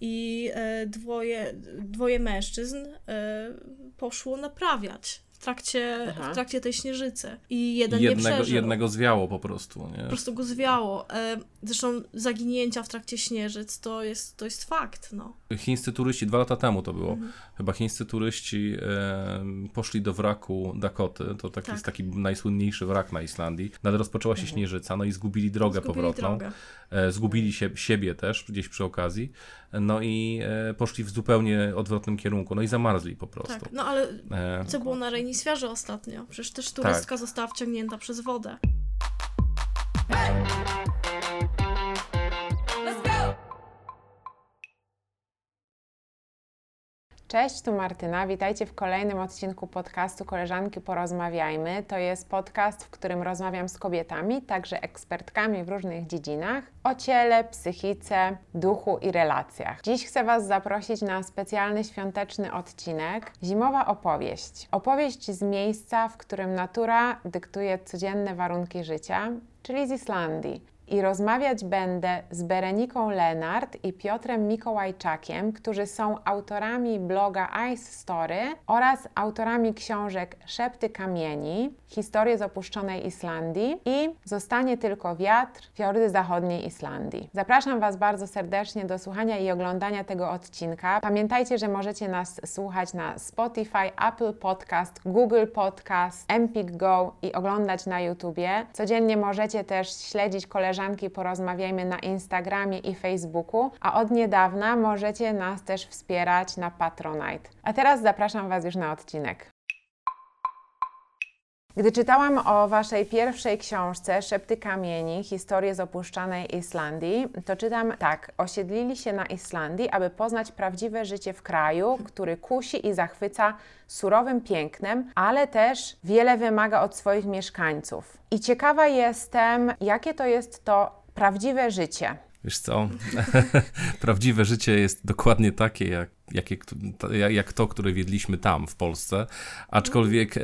i e, dwoje, dwoje mężczyzn e, poszło naprawiać w trakcie, w trakcie tej śnieżycy. I jeden jednego, nie przeżył. jednego zwiało po prostu. Nie? Po prostu go zwiało. E, Zresztą zaginięcia w trakcie śnieżyc to jest, to jest fakt, no. Chińscy turyści, dwa lata temu to było, Mhm. chyba chińscy turyści e, poszli do wraku Dakoty, to taki Tak. jest taki najsłynniejszy wrak na Islandii, no ale rozpoczęła się śnieżyca, no i zgubili drogę Zgubili powrotną, drogę. E, zgubili się, siebie też gdzieś przy okazji, no i e, poszli w zupełnie odwrotnym kierunku, no i zamarzli po prostu. Tak, no ale E, co było na Reynisfierze ostatnio? Przecież też turystka została wciągnięta przez wodę. Cześć, tu Martyna. Witajcie w kolejnym odcinku podcastu Koleżanki Porozmawiajmy. To jest podcast, w którym rozmawiam z kobietami, także ekspertkami w różnych dziedzinach o ciele, psychice, duchu i relacjach. Dziś chcę Was zaprosić na specjalny świąteczny odcinek Zimowa opowieść. Opowieść z miejsca, w którym natura dyktuje codzienne warunki życia, czyli z Islandii. I rozmawiać będę z Bereniką Lenart i Piotrem Mikołajczakiem, którzy są autorami bloga Ice Story oraz autorami książek Szepty Kamieni, Historie z opuszczonej Islandii i Zostanie tylko wiatr, Fiordy zachodniej Islandii. Zapraszam Was bardzo serdecznie do słuchania i oglądania tego odcinka. Pamiętajcie, że możecie nas słuchać na Spotify, Apple Podcast, Google Podcast, Empik Go i oglądać na YouTubie. Codziennie możecie też śledzić koleżanki Porozmawiajmy na Instagramie i Facebooku, a od niedawna możecie nas też wspierać na Patronite. A teraz zapraszam Was już na odcinek. Gdy czytałam o Waszej pierwszej książce Szepty Kamieni, historie z opuszczanej Islandii, to czytam tak. Osiedlili się na Islandii, aby poznać prawdziwe życie w kraju, który kusi i zachwyca surowym pięknem, ale też wiele wymaga od swoich mieszkańców. I ciekawa jestem, jakie to jest to prawdziwe życie. Wiesz co, prawdziwe życie jest dokładnie takie, jak, jakie, jak, to, które wiedliśmy tam w Polsce, aczkolwiek e,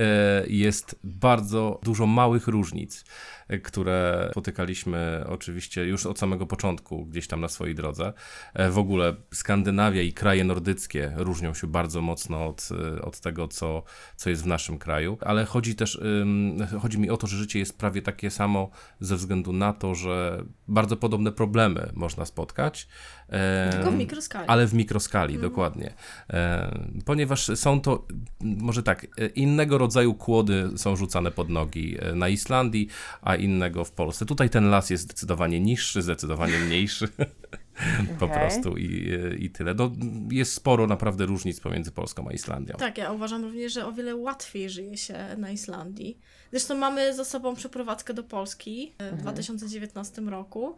jest bardzo dużo małych różnic, e, które spotykaliśmy oczywiście już od samego początku gdzieś tam na swojej drodze. E, w ogóle Skandynawia i kraje nordyckie różnią się bardzo mocno od, od tego, co, co jest w naszym kraju, ale chodzi też, chodzi mi o to, że życie jest prawie takie samo ze względu na to, że bardzo podobne problemy można spotkać. Tylko w mikroskali. Ale w mikroskali, dokładnie. E, ponieważ są to, może tak, e, innego rodzaju kłody są rzucane pod nogi e, na Islandii, a innego w Polsce. Tutaj ten las jest zdecydowanie niższy, zdecydowanie mniejszy. po prostu i, e, i tyle. No, jest sporo naprawdę różnic pomiędzy Polską a Islandią. Tak, ja uważam również, że o wiele łatwiej żyje się na Islandii. Zresztą mamy za sobą przeprowadzkę do Polski w 2019 roku.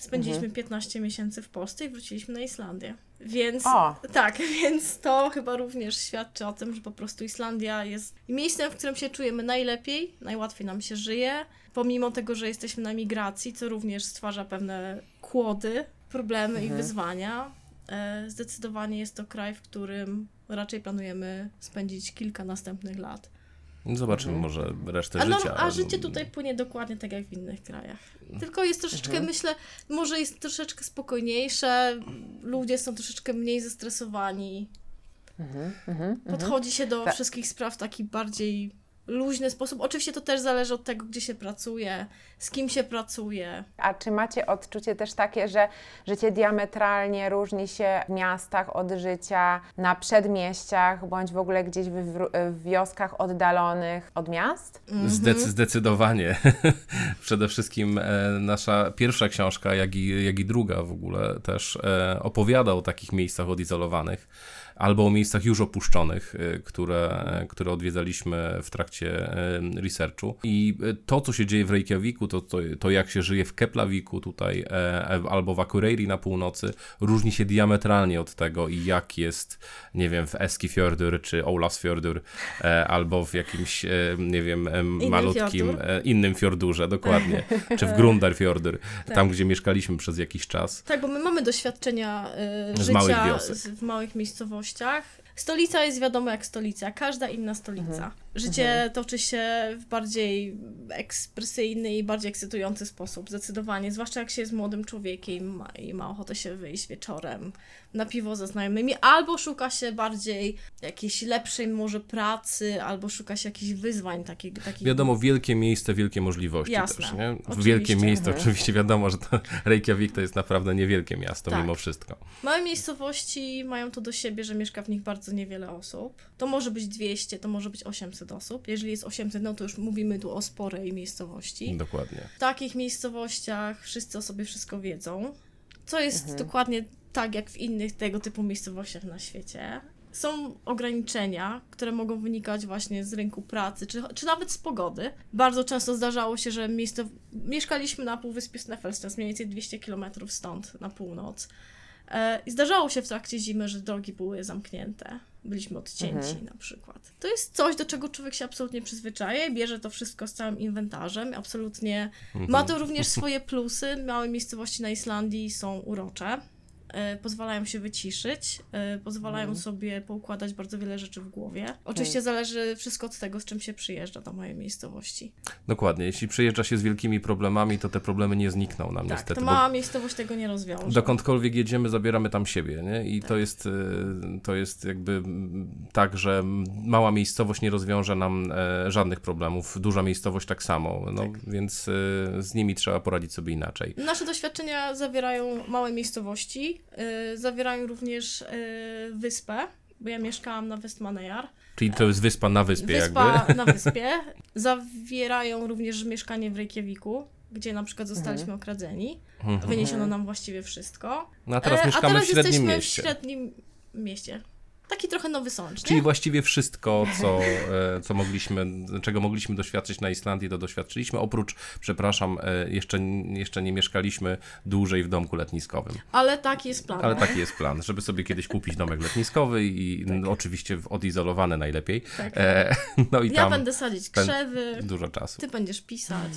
Spędziliśmy 15 miesięcy w Polsce i wróciliśmy na Islandię. Więc O. tak, więc to chyba również świadczy o tym, że po prostu Islandia jest miejscem, w którym się czujemy najlepiej, najłatwiej nam się żyje, pomimo tego, że jesteśmy na migracji, co również stwarza pewne kłody, problemy i wyzwania. E, Zdecydowanie jest to kraj, w którym raczej planujemy spędzić kilka następnych lat. Zobaczymy może resztę A, no, życia. a życie tutaj płynie dokładnie tak jak w innych krajach. Tylko jest troszeczkę, myślę, może jest troszeczkę spokojniejsze, ludzie są troszeczkę mniej zestresowani. Podchodzi się do Tak. wszystkich spraw taki bardziej luźny sposób. Oczywiście to też zależy od tego, gdzie się pracuje, z kim się pracuje. A czy macie odczucie też takie, że życie diametralnie różni się w miastach od życia na przedmieściach, bądź w ogóle gdzieś w, w, wioskach oddalonych od miast? Zdec- zdecydowanie. Przede wszystkim e, nasza pierwsza książka, jak i, jak i druga w ogóle też e, opowiada o takich miejscach odizolowanych albo o miejscach już opuszczonych, e, które, które odwiedzaliśmy w trakcie e, researchu. I e, to, co się dzieje w Reykjaviku, to, to, to jak się żyje w Keplaviku tutaj e, albo w Akureyri na północy, różni się diametralnie od tego jak jest, nie wiem, w Eskifjordur czy Olafsfjordur e, albo w jakimś, e, nie wiem, em, malutkim e, innym fiordurze, dokładnie, czy w Grundarfjordur, tam gdzie mieszkaliśmy przez jakiś czas. Tak, bo my mamy doświadczenia y, życia małych w małych miejscowościach. Stolica jest wiadomo jak stolica, każda inna stolica. Mhm. Życie toczy się w bardziej ekspresyjny i bardziej ekscytujący sposób, zdecydowanie. Zwłaszcza jak się jest młodym człowiekiem i ma ochotę się wyjść wieczorem na piwo ze znajomymi, albo szuka się bardziej jakiejś lepszej może pracy, albo szuka się jakichś wyzwań takich. takich Wiadomo, wielkie miejsce, wielkie możliwości Jasne, też, nie? oczywiście. Wielkie miejsce, Mhm. oczywiście wiadomo, że to Reykjavik to jest naprawdę niewielkie miasto Tak. mimo wszystko. Małe miejscowości mają to do siebie, że mieszka w nich bardzo niewiele osób. To może być 200, to może być 800 osób. Jeżeli jest 800, no to już mówimy tu o sporej miejscowości. Dokładnie. W takich miejscowościach wszyscy o sobie wszystko wiedzą, co jest Mhm. dokładnie tak jak w innych tego typu miejscowościach na świecie. Są ograniczenia, które mogą wynikać właśnie z rynku pracy, czy, czy nawet z pogody. Bardzo często zdarzało się, że miejsce... mieszkaliśmy na półwyspie Sneffels, to jest mniej więcej 200 km stąd, na północ. E, I zdarzało się w trakcie zimy, że drogi były zamknięte. Byliśmy odcięci Mhm. na przykład. To jest coś, do czego człowiek się absolutnie przyzwyczaja i bierze to wszystko z całym inwentarzem. Absolutnie Mhm. ma to również swoje plusy. Małe miejscowości na Islandii są urocze. E, Pozwalają się wyciszyć, e, pozwalają Mhm. sobie poukładać bardzo wiele rzeczy w głowie. Oczywiście zależy wszystko od tego, z czym się przyjeżdża do mojej miejscowości. Dokładnie. Jeśli przyjeżdża się z wielkimi problemami, to te problemy nie znikną nam Tak, niestety. to bo mała miejscowość tego nie rozwiąże. Dokądkolwiek jedziemy, zabieramy tam siebie, nie? I Tak. to jest, y, to jest jakby mm, tak, że mała miejscowość nie rozwiąże nam e, żadnych problemów, duża miejscowość tak samo, no Tak. więc z nimi trzeba poradzić sobie inaczej. Nasze doświadczenia zawierają małe miejscowości, zawierają również y, wyspę, bo ja mieszkałam na Westmanejar. Czyli to jest wyspa na wyspie Wyspa jakby. na wyspie. Zawierają również mieszkanie w Reykjaviku, gdzie na przykład zostaliśmy okradzeni. Mhm. Wyniesiono nam właściwie wszystko. No a teraz E, mieszkamy a teraz w średnim jesteśmy mieście. w średnim mieście. Taki trochę nowy sącz, Czyli nie? właściwie wszystko, co, e, co mogliśmy, czego mogliśmy doświadczyć na Islandii, to doświadczyliśmy. Oprócz, przepraszam, e, jeszcze, jeszcze nie mieszkaliśmy dłużej w domku letniskowym. Ale taki jest plan. Ale taki jest plan, żeby sobie kiedyś kupić domek letniskowy i no, oczywiście odizolowany najlepiej. Tak. E, no i Ja tam będę sadzić krzewy, dużo czasu. ty będziesz pisać.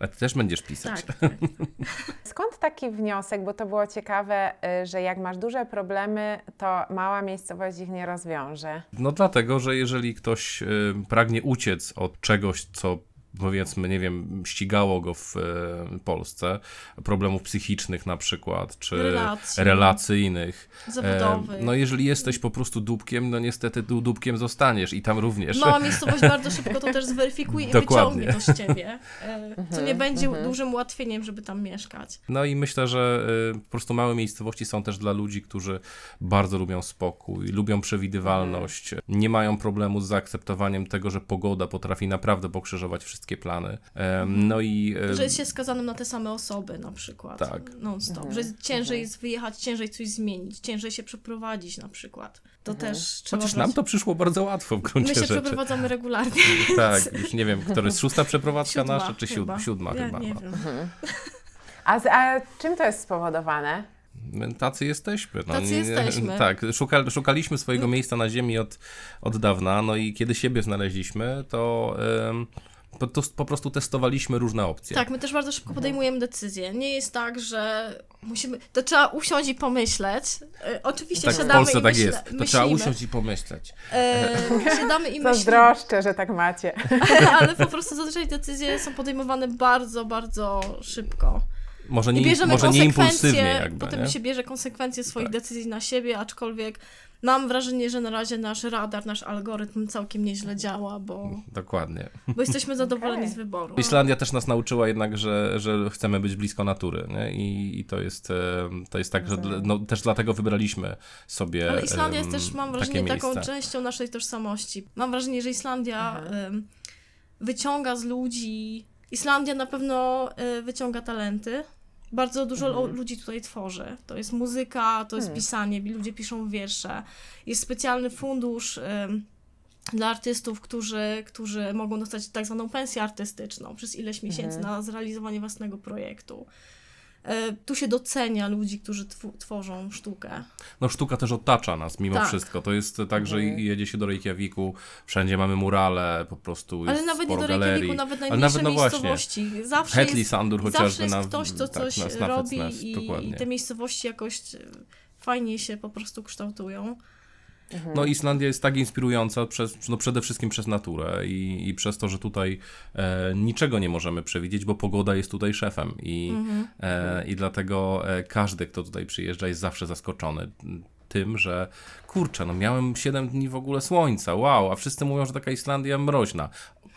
A ty też będziesz pisać. Tak, tak. Skąd taki wniosek, bo to było ciekawe, y, że jak masz duże problemy, to mała miejscowość ich nie rozwiąże. No dlatego, że jeżeli ktoś e, pragnie uciec od czegoś, co powiedzmy, nie wiem, ścigało go w e, Polsce, problemów psychicznych na przykład, czy Relacji. relacyjnych. e, Zawodowy. No jeżeli jesteś po prostu dupkiem, no niestety tu dupkiem zostaniesz i tam również. Mała miejscowość bardzo szybko to też zweryfikuje i Dokładnie. wyciągnie to z ciebie. e, Co nie będzie dużym ułatwieniem, żeby tam mieszkać. No i myślę, że y, po prostu małe miejscowości są też dla ludzi, którzy bardzo lubią spokój, lubią przewidywalność, nie mają problemu z zaakceptowaniem tego, że pogoda potrafi naprawdę pokrzyżować wszystkie plany. Em, No i Że jest się skazanym na te same osoby na przykład. Tak. Non-stop. Że jest ciężej jest wyjechać, ciężej coś zmienić, ciężej się przeprowadzić na przykład. To też trzeba chociaż brać... nam to przyszło bardzo łatwo w gruncie My się rzeczy. przeprowadzamy regularnie. Tak, już nie wiem, która jest szósta przeprowadzka Siódma nasza, czy siódma, siódma ja chyba. Nie no. wiem. A, z, a czym to jest spowodowane? My tacy jesteśmy. No, Tacy nie- nie- jesteśmy. Tak, szuka, szukaliśmy swojego miejsca na ziemi od, od dawna, no i kiedy siebie znaleźliśmy, to, po, to po prostu testowaliśmy różne opcje. Tak, my też bardzo szybko podejmujemy decyzje. Nie jest tak, że musimy. To trzeba usiąść i pomyśleć. E, oczywiście Tak w siadamy Polsce i tak myśle, jest. To myślimy. trzeba usiąść i pomyśleć. E, siadamy i myślimy. Zazdroszczę, że tak macie. Ale po prostu zazwyczaj decyzje są podejmowane bardzo, bardzo szybko. Może I nie, bierzemy może nie impulsywnie jakby, potem nie? się bierze konsekwencje swoich Tak. decyzji na siebie, aczkolwiek mam wrażenie, że na razie nasz radar, nasz algorytm całkiem nieźle działa, bo, Dokładnie. bo jesteśmy zadowoleni Okej. z wyboru. Islandia też nas nauczyła jednak, że, że chcemy być blisko natury, nie? I, i to jest, e, to jest tak, że no, też dlatego wybraliśmy sobie Ale Islandia jest em, też, mam wrażenie, taką miejsce. częścią naszej tożsamości. Mam wrażenie, że Islandia em, wyciąga z ludzi. Islandia na pewno e, wyciąga talenty. Bardzo dużo lo- ludzi tutaj tworzy. To jest muzyka, to jest Hmm. pisanie, ludzie piszą wiersze. Jest specjalny fundusz dla artystów, którzy, którzy mogą dostać tak zwaną pensję artystyczną przez ileś miesięcy na zrealizowanie własnego projektu. E, Tu się docenia ludzi, którzy tw- tworzą sztukę. No sztuka też otacza nas mimo Tak. wszystko. To jest tak, że Mhm. jedzie się do Reykjaviku, wszędzie mamy murale, po prostu Ale nawet nie do Reykjaviku, galerii. nawet Ale najmniejsze nawet, no właśnie, miejscowości. Zawsze Hetli jest, Sandur chociażby zawsze jest na, ktoś, kto tak, coś robi Nest, i, i te miejscowości jakoś e, fajnie się po prostu kształtują. No Islandia jest tak inspirująca przez, no przede wszystkim przez naturę i, i przez to, że tutaj e, niczego nie możemy przewidzieć, bo pogoda jest tutaj szefem i, e, i dlatego e, każdy, kto tutaj przyjeżdża jest zawsze zaskoczony tym, że kurczę, no miałem 7 dni w ogóle słońca, wow, a wszyscy mówią, że taka Islandia mroźna.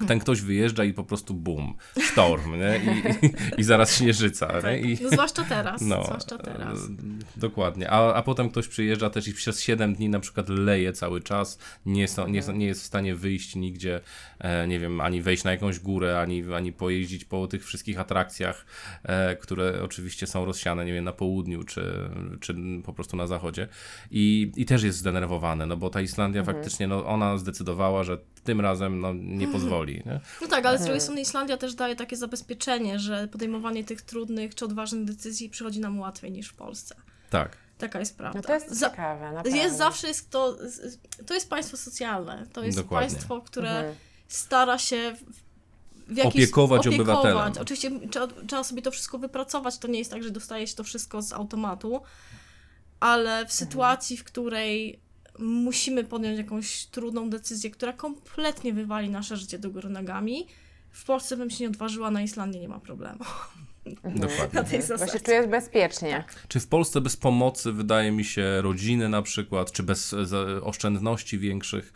Ten ktoś wyjeżdża i po prostu bum, sztorm, nie? I, i, i zaraz śnieżyca, nie? I, No, zwłaszcza teraz, no, zwłaszcza teraz. e, Dokładnie. A, a potem ktoś przyjeżdża też i przez 7 dni na przykład leje cały czas, nie jest, nie jest, nie jest w stanie wyjść nigdzie, e, nie wiem, ani wejść na jakąś górę, ani, ani pojeździć po tych wszystkich atrakcjach, e, które oczywiście są rozsiane, nie wiem, na południu czy, czy po prostu na zachodzie. I, I też jest zdenerwowany, no bo ta Islandia faktycznie, no ona zdecydowała, że tym razem no, nie pozwoli. Nie? No tak, ale z drugiej strony Islandia też daje takie zabezpieczenie, że podejmowanie tych trudnych czy odważnych decyzji przychodzi nam łatwiej niż w Polsce. Tak. Taka jest prawda. No to jest Za- ciekawe, naprawdę. jest zawsze jest to, to jest państwo socjalne. To jest Dokładnie. państwo, które Mhm. stara się w- jakiś, Opiekować obywatelem. Oczywiście trzeba, trzeba sobie to wszystko wypracować. To nie jest tak, że dostaje się to wszystko z automatu, ale Mhm. w sytuacji, w której musimy podjąć jakąś trudną decyzję, która kompletnie wywali nasze życie do góry nogami, w Polsce bym się nie odważyła, na Islandii nie ma problemu. Dokładnie. Na tej Bo się zasadzie. czujesz bezpiecznie. Czy w Polsce bez pomocy, wydaje mi się, rodziny na przykład, czy bez e, oszczędności większych,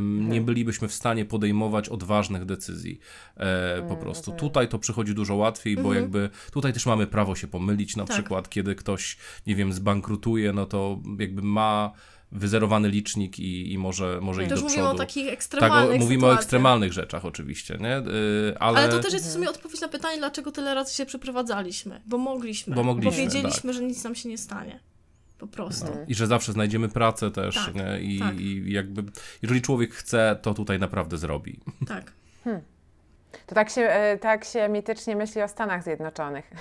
nie bylibyśmy w stanie podejmować odważnych decyzji. E, po prostu tutaj to przychodzi dużo łatwiej, bo jakby tutaj też mamy prawo się pomylić. Na Tak. przykład, kiedy ktoś, nie wiem, zbankrutuje, no to jakby ma wyzerowany licznik i, i może, może iść To już do mówimy przodu. o takich tak, ekstremalnych o, mówimy o ekstremalnych rzeczach oczywiście, nie? Y, ale... Ale to też jest w sumie odpowiedź na pytanie, dlaczego tyle razy się przeprowadzaliśmy. Bo mogliśmy. Bo mogliśmy, tak. wiedzieliśmy, że nic nam się nie stanie. Po prostu. I że zawsze znajdziemy pracę też, Tak, nie? I, tak. I jakby, jeżeli człowiek chce, to tutaj naprawdę zrobi. Tak. To tak się, e, tak się mitycznie myśli o Stanach Zjednoczonych.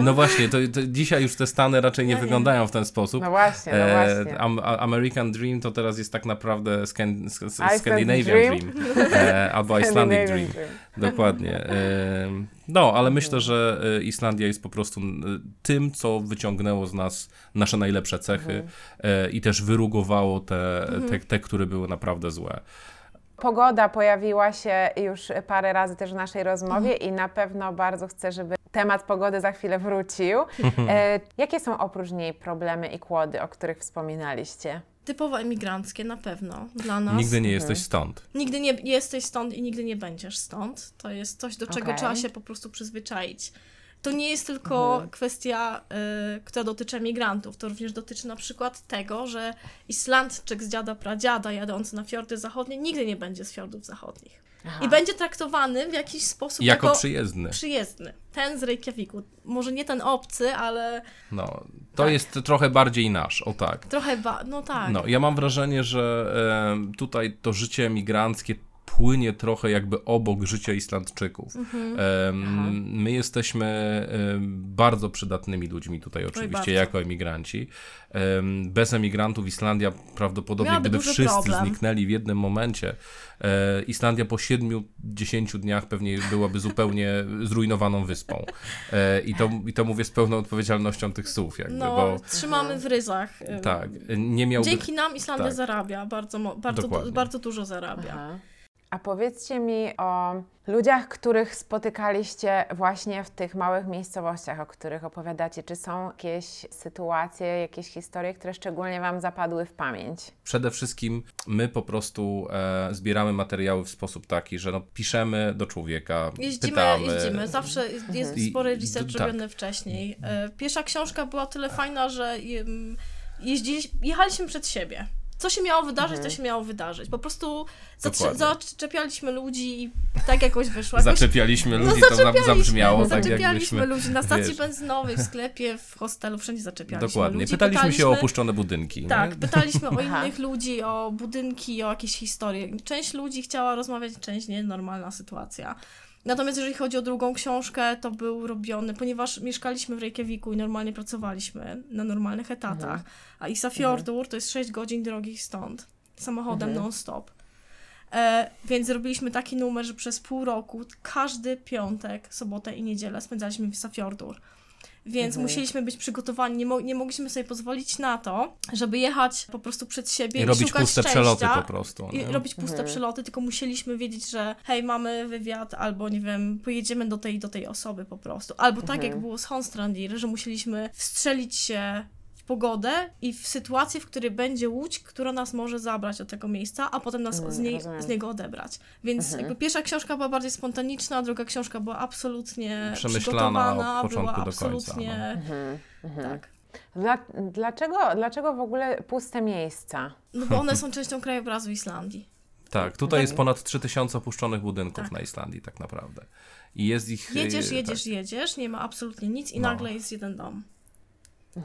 No właśnie, to, to dzisiaj już te Stany raczej nie wyglądają w ten sposób. No właśnie, no E, właśnie. American Dream to teraz jest tak naprawdę scan- Scandinavian Dream. Dream, e, albo Icelandic Scandinavian Dream. Dokładnie. E, No, ale myślę, że Islandia jest po prostu tym, co wyciągnęło z nas nasze najlepsze cechy e, i też wyrugowało te, te, te, które były naprawdę złe. Pogoda pojawiła się już parę razy też w naszej rozmowie Mhm. i na pewno bardzo chcę, żeby temat pogody za chwilę wrócił. E, jakie są oprócz niej problemy i kłody, o których wspominaliście? Typowo emigranckie na pewno dla nas. Nigdy nie jesteś stąd. Nigdy nie jesteś stąd i nigdy nie będziesz stąd. To jest coś, do czego Okej. trzeba się po prostu przyzwyczaić. To nie jest tylko Mhm. kwestia, y, która dotyczy migrantów. To również dotyczy na przykład tego, że Islandczyk z dziada pradziada jadący na fiordy zachodnie nigdy nie będzie z fiordów zachodnich. Aha. I będzie traktowany w jakiś sposób Jako jako, przyjezdny. przyjezdny. Ten z Reykjaviku. Może nie ten obcy, ale No, to Tak. jest trochę bardziej nasz, o tak. trochę, ba- no tak. No, ja mam wrażenie, że e, tutaj to życie emigranckie płynie trochę jakby obok życia Islandczyków. Mhm. My jesteśmy bardzo przydatnymi ludźmi tutaj oczywiście, jako emigranci. Em, bez emigrantów Islandia prawdopodobnie, Miałaby gdyby wszyscy problem. zniknęli w jednym momencie, e, Islandia po 7-10 dniach pewnie byłaby zupełnie zrujnowaną wyspą. E, i, to, I to mówię z pełną odpowiedzialnością tych słów, jakby, No, bo trzymamy w ryzach. tak, nie miałby... Dzięki nam Islandia tak. zarabia, bardzo, bardzo, bardzo dużo zarabia. Aha. A powiedzcie mi o ludziach, których spotykaliście właśnie w tych małych miejscowościach, o których opowiadacie. Czy są jakieś sytuacje, jakieś historie, które szczególnie Wam zapadły w pamięć? Przede wszystkim my po prostu e, zbieramy materiały w sposób taki, że no, piszemy do człowieka, Jeździmy, pytamy. jeździmy. Zawsze jest- I- spory research tak. robiony wcześniej. E, Pierwsza książka była tyle fajna, że jeździli, jechaliśmy przed siebie. Co się miało wydarzyć, to się miało wydarzyć. Po prostu zatrze- zaczepialiśmy ludzi i tak jakoś wyszło. Jakoś, Zaczepialiśmy no, ludzi, to za- zaczepialiśmy, zabrzmiało tak Zaczepialiśmy jakbyśmy... ludzi na stacji wiesz. benzynowej, w sklepie, w hostelu, wszędzie zaczepialiśmy Dokładnie. ludzi. Pytaliśmy się o opuszczone budynki. nie? Tak, pytaliśmy o innych ludzi, o budynki, o jakieś historie. Część ludzi chciała rozmawiać, część nie, normalna sytuacja. Natomiast jeżeli chodzi o drugą książkę, to był robiony, ponieważ mieszkaliśmy w Reykjaviku i normalnie pracowaliśmy na normalnych etatach, a Isafjordur to jest 6 godzin drogi stąd, samochodem non-stop. E, więc zrobiliśmy taki numer, że przez pół roku każdy piątek, sobotę i niedzielę spędzaliśmy w Isafjordur. Więc Mhm. musieliśmy być przygotowani, nie, mo- nie mogliśmy sobie pozwolić na to, żeby jechać po prostu przed siebie I i, robić szukać puste szczęścia. przeloty po prostu. I nie? robić puste Mhm. przeloty, tylko musieliśmy wiedzieć, że hej, mamy wywiad, albo nie wiem, pojedziemy do tej i do tej osoby po prostu. Albo tak Mhm. jak było z Honstrandir, że musieliśmy wstrzelić się pogodę i w sytuację, w której będzie łódź, która nas może zabrać do tego miejsca, a potem nas Mm, z, niej, z niego odebrać. Więc Mhm. jakby pierwsza książka była bardziej spontaniczna, a druga książka była absolutnie Przemyślana przygotowana, od początku była do końca, absolutnie... Mhm. Mhm. Tak. Dla, dlaczego, dlaczego w ogóle puste miejsca? No bo one są częścią krajobrazu Islandii. Tak, tutaj jest ponad 3000 opuszczonych budynków Tak. na Islandii tak naprawdę. I jest ich... Jedziesz, e, jedziesz, tak. jedziesz, nie ma absolutnie nic i No. nagle jest jeden dom.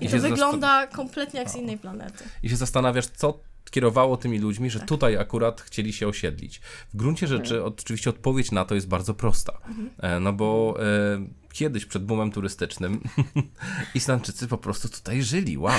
I I to wygląda kompletnie jak z innej planety. I się zastanawiasz, co kierowało tymi ludźmi, że Tak. tutaj akurat chcieli się osiedlić. W gruncie rzeczy oczywiście odpowiedź na to jest bardzo prosta. Mhm. E, No bo e, kiedyś przed boomem turystycznym Islandczycy po prostu tutaj żyli, wow.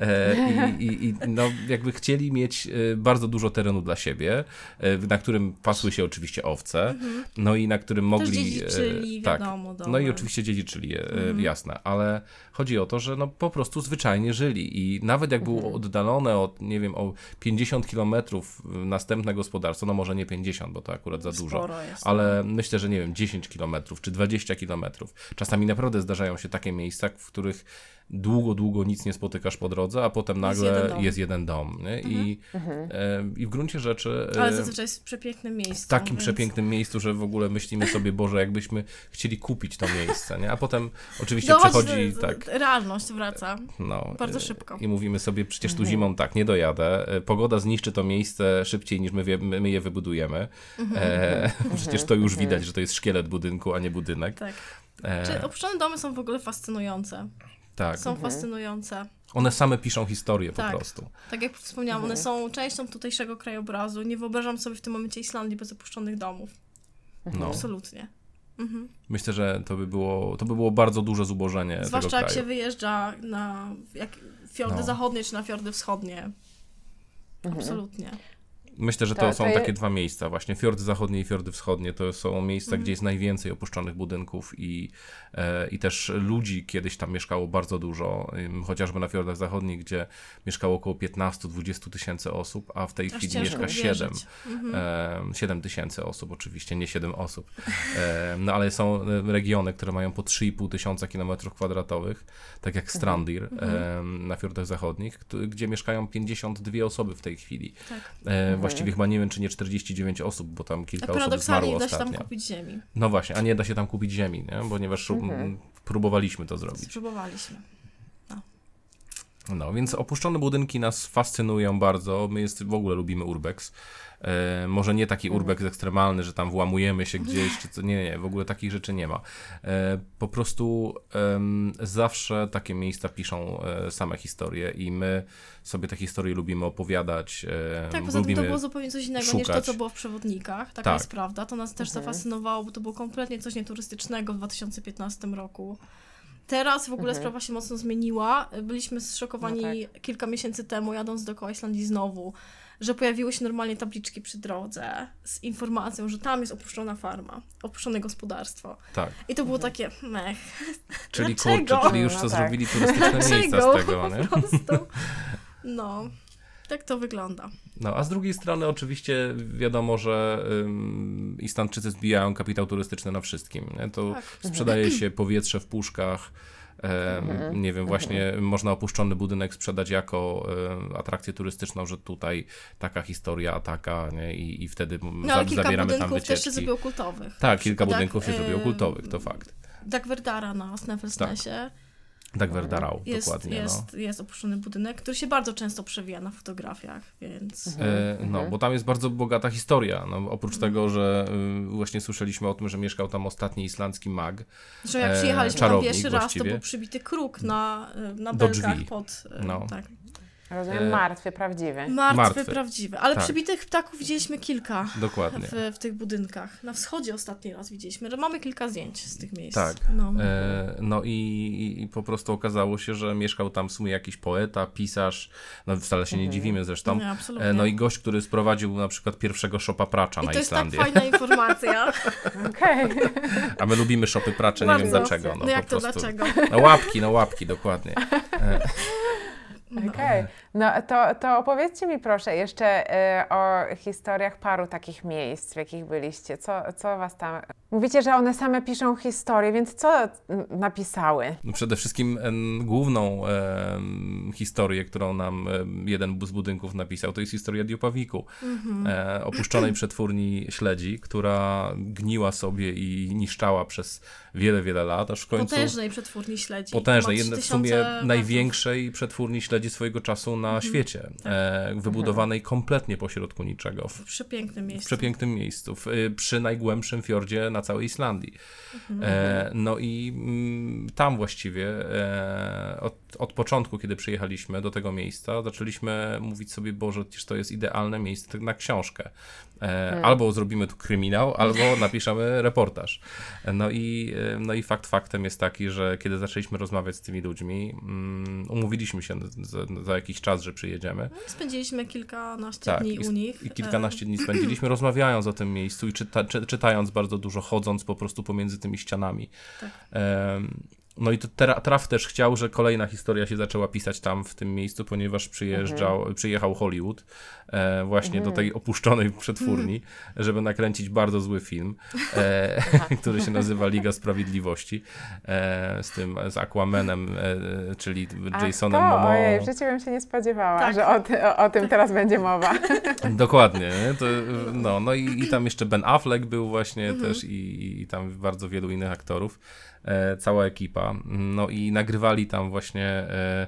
E, i, i, no jakby chcieli mieć e, bardzo dużo terenu dla siebie, e, na którym pasły się oczywiście owce, no i na którym mogli... Mhm. Też dziedziczyli, e, tak, wiadomo, no i oczywiście dziedziczyli, Mhm. jasne, ale chodzi o to, że no po prostu zwyczajnie żyli i nawet jak było oddalone od, nie wiem, o 50 kilometrów następne gospodarstwo, no może nie 50, bo to akurat za dużo, Sporo jest. ale myślę, że nie wiem, 10 kilometrów czy 20 kilometrów. Czasami naprawdę zdarzają się takie miejsca, w których długo, długo nic nie spotykasz po drodze, a potem Jest nagle jeden dom. jest jeden dom. I, e, I w gruncie rzeczy... e, Ale zazwyczaj jest w przepięknym miejscu. w takim więc... przepięknym miejscu, że w ogóle myślimy sobie, Boże, jakbyśmy chcieli kupić to miejsce, nie? A potem oczywiście Dochodzi przechodzi tak, realność wraca. no. Bardzo y, szybko. I mówimy sobie, przecież tu zimą tak, nie dojadę. Pogoda zniszczy to miejsce szybciej niż my, wie- my, je wybudujemy. Mhm. E, przecież to już widać, że to jest szkielet budynku, a nie budynek. Tak. E, Czy opuszczone domy są w ogóle fascynujące? Tak. Są fascynujące. One same piszą historię po Tak. prostu. Tak jak wspomniałam, one są częścią tutejszego krajobrazu. Nie wyobrażam sobie w tym momencie Islandii bez opuszczonych domów. No. Absolutnie. Mhm. Myślę, że to by było, to by było bardzo duże zubożenie Zwłaszcza tego jak się wyjeżdża na jak fiordy No. zachodnie czy na fiordy wschodnie. Absolutnie. Myślę, że to, To- są to je- takie dwa miejsca, właśnie fiordy zachodnie i fiordy wschodnie. To są miejsca, Mhm. gdzie jest najwięcej opuszczonych budynków i, e, i też ludzi kiedyś tam mieszkało bardzo dużo, chociażby na fiordach zachodnich, gdzie mieszkało około 15-20 tysięcy osób, a w tej Aż chwili mieszka uwierzyć. 7. Mhm. E, 7 tysięcy osób oczywiście, nie 7 osób. E, no ale są e, regiony, które mają po 3,5 tysiąca kilometrów kwadratowych, tak jak Strandir Mhm. na fiordach zachodnich, gdzie mieszkają 52 osoby w tej chwili. Tak. E, Właściwie chyba nie wiem, czy nie 49 osób, bo tam A kilka osób zmarło nie da się tam ostatnio. kupić ziemi. No właśnie, a nie da się tam kupić ziemi, nie? ponieważ mm, próbowaliśmy to zrobić. Spróbowaliśmy. No, więc opuszczone budynki nas fascynują bardzo. My jest, w ogóle lubimy urbex. E, może nie taki urbex ekstremalny, że tam włamujemy się gdzieś, czy co. Nie, nie, w ogóle takich rzeczy nie ma. E, po prostu zawsze takie miejsca piszą e, same historie i my sobie te historie lubimy opowiadać. Tak, poza tym lubimy... to było zupełnie coś innego niż to, szukać. co było w przewodnikach. Taka Tak. jest prawda. To nas też zafascynowało, bo to było kompletnie coś nieturystycznego w 2015 roku. Teraz w ogóle sprawa się mocno zmieniła. Byliśmy zszokowani No kilka miesięcy temu, jadąc dookoła Islandii znowu, że pojawiły się normalnie tabliczki przy drodze z informacją, że tam jest opuszczona farma, opuszczone gospodarstwo. Tak. I to było takie, mech, Czyli kurczę, czyli już No co tak. zrobili turystyczne miejsca z tego, nie? po prostu. No, tak to wygląda. No, a z drugiej strony oczywiście wiadomo, że ym, Islandczycy zbijają kapitał turystyczny na wszystkim. Nie? To Tak. sprzedaje się powietrze w puszkach. em, Nie wiem, właśnie można opuszczony budynek sprzedać jako atrakcję turystyczną, że tutaj taka historia, taka, nie? I, i wtedy No ale za- kilka zabieramy tam budynków też się wycieczki. zrobiło kultowych. Tak, kilka Tak, budynków się zrobiło kultowych, to fakt. Dagverdara na Sneffelsnesie Dagverdarau, jest, dokładnie. no. jest, jest opuszczony budynek, który się bardzo często przewija na fotografiach, więc... E, No, bo tam jest bardzo bogata historia. No, oprócz Mhm. tego, że y, właśnie słyszeliśmy o tym, że mieszkał tam ostatni islandzki mag. Że jak e, przyjechaliśmy tam czarownik pierwszy raz, to właściwie. był przybity kruk na, na Do belkach drzwi. pod... e, No. Tak. Rozumiem, E, martwy, prawdziwy. Martwy, Martwy. prawdziwy. Ale Tak. przybitych ptaków widzieliśmy kilka Dokładnie. w, w tych budynkach. Na wschodzie ostatni raz widzieliśmy. Mamy kilka zdjęć z tych miejsc. Tak. No. E, no i, i, i po prostu okazało się, że mieszkał tam w sumie jakiś poeta, pisarz, no wcale się nie dziwimy zresztą. Nie, absolutnie. E, no i gość, który sprowadził na przykład pierwszego szopa pracza I na to jest tak Islandię. fajna informacja. Okej. A my lubimy szopy pracze, nie wiem dlaczego. No, No jak po to prostu. dlaczego? No łapki, no łapki, dokładnie. Okej. No to, to opowiedzcie mi proszę jeszcze y, o historiach paru takich miejsc, w jakich byliście. Co, co was tam... Mówicie, że one same piszą historię, więc co napisały? No przede wszystkim em, główną em, historię, którą nam em, jeden z budynków napisał, to jest historia Diopawiku, Mhm. e, opuszczonej przetwórni śledzi, która gniła sobie i niszczała przez wiele, wiele lat, aż w końcu... Potężnej przetwórni śledzi. Potężnej, jedne w 3000 sumie największej przetwórni śledzi swojego czasu na Mhm. świecie, Tak. e, wybudowanej kompletnie pośrodku niczego, w, W przepięknym w miejscu. przepięknym miejscu, w, y, przy najgłębszym fiordzie na całej Islandii. Mhm. E, no i mm, tam właściwie e, od, od początku, kiedy przyjechaliśmy do tego miejsca, zaczęliśmy mówić sobie, Boże, przecież to jest idealne miejsce na książkę. E, Albo zrobimy tu kryminał, albo napiszemy reportaż. E, No i, no i fakt faktem jest taki, że kiedy zaczęliśmy rozmawiać z tymi ludźmi, mm, umówiliśmy się za, za jakiś czas, że przyjedziemy. Spędziliśmy kilkanaście Tak, dni i, u nich. i kilkanaście dni spędziliśmy rozmawiając o tym miejscu i czyta, czy, czytając bardzo dużo, chodząc po prostu pomiędzy tymi ścianami. Tak. Em, no i to tra- Traf też chciał, że kolejna historia się zaczęła pisać tam w tym miejscu, ponieważ przyjeżdżał, przyjechał Hollywood e, właśnie do tej opuszczonej przetwórni, żeby nakręcić bardzo zły film, e, który się nazywa Liga Sprawiedliwości e, z tym, z Aquamanem, e, czyli Jasonem Momoa. Ojej, w życiu bym się nie spodziewała, Tak. że o, ty, o, o tym teraz będzie mowa. Dokładnie. nie? To, no, no i, i tam jeszcze Ben Affleck był właśnie też i, i tam bardzo wielu innych aktorów. E, cała ekipa. No i nagrywali tam właśnie e,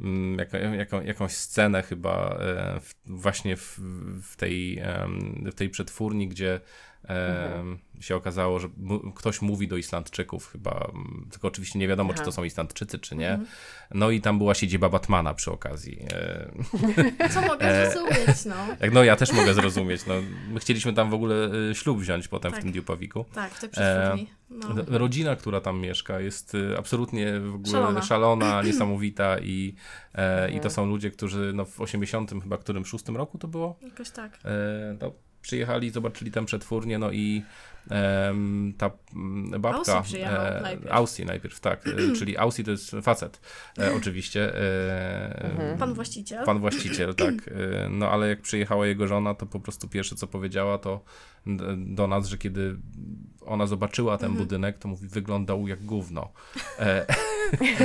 mm, jako, jako, jakąś scenę chyba e, właśnie w, w, tej, w tej przetwórni, gdzie em, się okazało, że ktoś mówi do Islandczyków chyba, tylko oczywiście nie wiadomo, czy Aha. to są Islandczycy, czy nie. No i tam była siedziba Batmana przy okazji. E, Co mogę zrozumieć, no. jak no ja też mogę zrozumieć. No, my chcieliśmy tam w ogóle y, ślub wziąć potem Tak. w tym Diopawiku. Tak, w tej przetwórni. No. Rodzina, która tam mieszka, jest absolutnie w ogóle Szalona. szalona, niesamowita i, e, i to są ludzie, którzy no, w 80 chyba którym szóstym roku to było, Jakoś tak. e, no, przyjechali, zobaczyli tam przetwórnię, no i em, ta mm, babka... Aussie przyjechał najpierw. Aussie najpierw, tak, e, czyli Aussie to jest facet, e, oczywiście. E, Pan właściciel. Pan właściciel, tak. Y, No ale jak przyjechała jego żona, to po prostu pierwsze co powiedziała to do nas, że kiedy ona zobaczyła ten Mhm. budynek, to mówi, wyglądał jak gówno. E,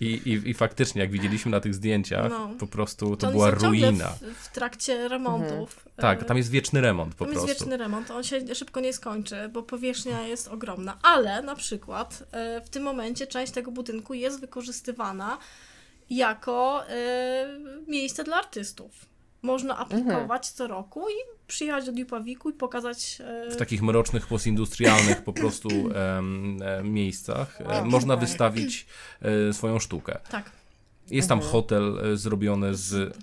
I, i, I faktycznie, jak widzieliśmy na tych zdjęciach, No. po prostu to, To była ruina. W, w trakcie remontów. Tak, E, tam jest wieczny remont po Tam jest prostu. wieczny remont, on się szybko nie skończy, bo powierzchnia jest ogromna. Ale na przykład e, w tym momencie część tego budynku jest wykorzystywana jako e, miejsce dla artystów. Można aplikować co roku i przyjechać do Djupawiku i pokazać. e, w takich mrocznych, postindustrialnych po prostu e, miejscach e, Wow, można super. wystawić e, swoją sztukę. Tak, Jest tam hotel e, zrobiony z,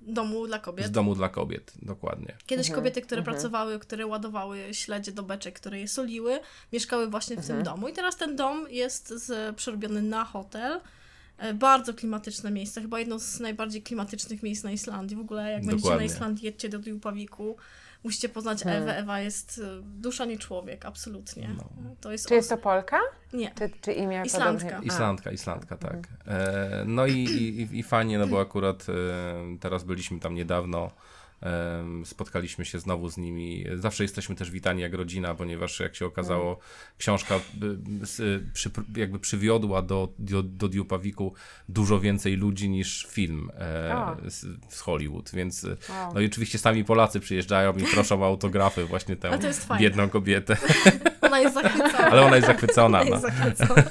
domu dla z kobiet. domu dla kobiet, dokładnie. Kiedyś kobiety, które pracowały, które ładowały śledzie do beczek, które je soliły, mieszkały właśnie w tym domu. I teraz ten dom jest z, przerobiony na hotel. E, Bardzo klimatyczne miejsce, chyba jedno z najbardziej klimatycznych miejsc na Islandii. W ogóle jak będziecie na Dokładnie. Islandii, jedźcie do Djupawiku, musicie poznać Ewę. Ewa jest e, dusza nie człowiek, absolutnie. No. To jest Czy jest os- to Polka? Nie. Czy, czy imię Islandka. podobnie? Islandka, Islandka, tak. E, no i, i, i fajnie, no bo akurat e, teraz byliśmy tam niedawno, spotkaliśmy się znowu z nimi. Zawsze jesteśmy też witani jak rodzina, ponieważ jak się okazało, książka y, s- przy, jakby przywiodła do, do, do Djupawiku dużo więcej ludzi niż film e, z, z Hollywood, więc Wow. no i oczywiście sami Polacy przyjeżdżają i proszą o autografy właśnie tę biedną kobietę. Ona jest zachwycona. Ale ona jest zachwycona. Ona No. jest zachwycona.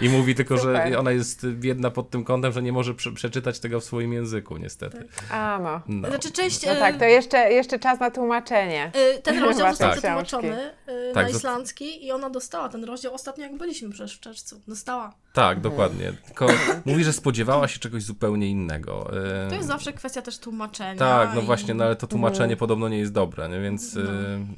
I mówi tylko, że Super. ona jest biedna pod tym kątem, że nie może prze przeczytać tego w swoim języku, niestety. A no. No. Znaczy, część... No tak, to jeszcze, jeszcze czas na tłumaczenie. e, Ten rozdział został tak. przetłumaczony e, Tak, na islandzki i ona dostała ten rozdział ostatnio, jak byliśmy przecież w czerwcu. Dostała. Tak, dokładnie. Tylko mówi, że spodziewała się czegoś zupełnie innego. E, To jest zawsze kwestia też tłumaczenia. Tak, no i- właśnie, no ale to tłumaczenie Mhm. podobno nie jest dobre, nie? więc No.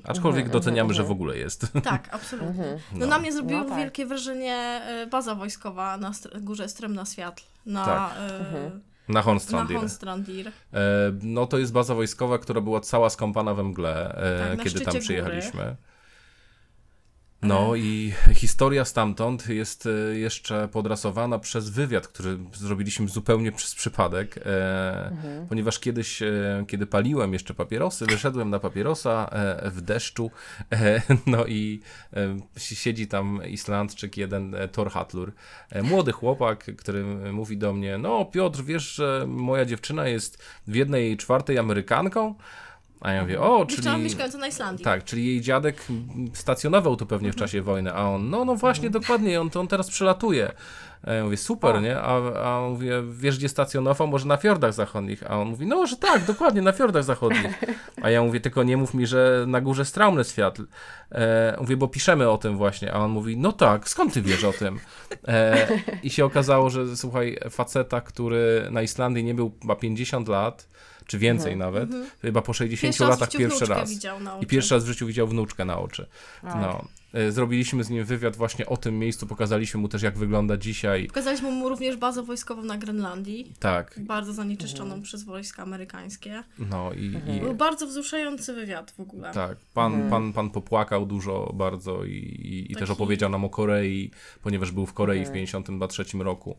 aczkolwiek doceniamy, że w ogóle jest. Tak, absolutnie. No, No. na mnie zrobiło No tak. wielkie wrażenie baza wojskowa na górze Stremna Światl. Na, Tak. e, Na na Hornstrandir. Honstrandir. E, no to jest baza wojskowa, która była cała skąpana we mgle, e, Tak, na kiedy tam przyjechaliśmy. No i historia stamtąd jest e, jeszcze podrasowana przez wywiad, który zrobiliśmy zupełnie przez przypadek, e, ponieważ kiedyś, e, kiedy paliłem jeszcze papierosy, wyszedłem na papierosa w deszczu, no i siedzi tam Islandczyk, jeden Thor Hatlur, młody chłopak, który mówi do mnie, no Piotr, wiesz, że moja dziewczyna jest w jednej czwartej Amerykanką? A ja mówię, o, czyli... Dziewczyna mieszkająca na Islandii. Tak, czyli jej dziadek stacjonował tu pewnie w czasie wojny, a on, no, no właśnie, dokładnie, on, to on teraz przelatuje. A ja mówię, super, O. nie? A, a on mówię, wiesz gdzie stacjonował? Może na fiordach zachodnich? A on mówi, no, że tak, dokładnie, na fiordach zachodnich. A ja mówię, tylko nie mów mi, że na górze Straumny Światl. E, mówię, bo piszemy o tym właśnie. A on mówi, no tak, skąd ty wiesz o tym? E, I się okazało, że słuchaj, faceta, który na Islandii nie był ma 50 lat, czy więcej nawet, chyba po 60 Pierwszy latach pierwszy wnuczkę raz. widział na I pierwszy raz w życiu widział wnuczkę na oczy. O. No. E, Zrobiliśmy z nim wywiad właśnie o tym miejscu, pokazaliśmy mu też jak wygląda dzisiaj. Pokazaliśmy mu również bazę wojskową na Grenlandii. Tak, Bardzo zanieczyszczoną przez wojska amerykańskie. no i, i Był bardzo wzruszający wywiad w ogóle. tak, pan, pan, pan popłakał dużo bardzo i, i, i też Taki- opowiedział nam o Korei, ponieważ był w Korei w 53 roku.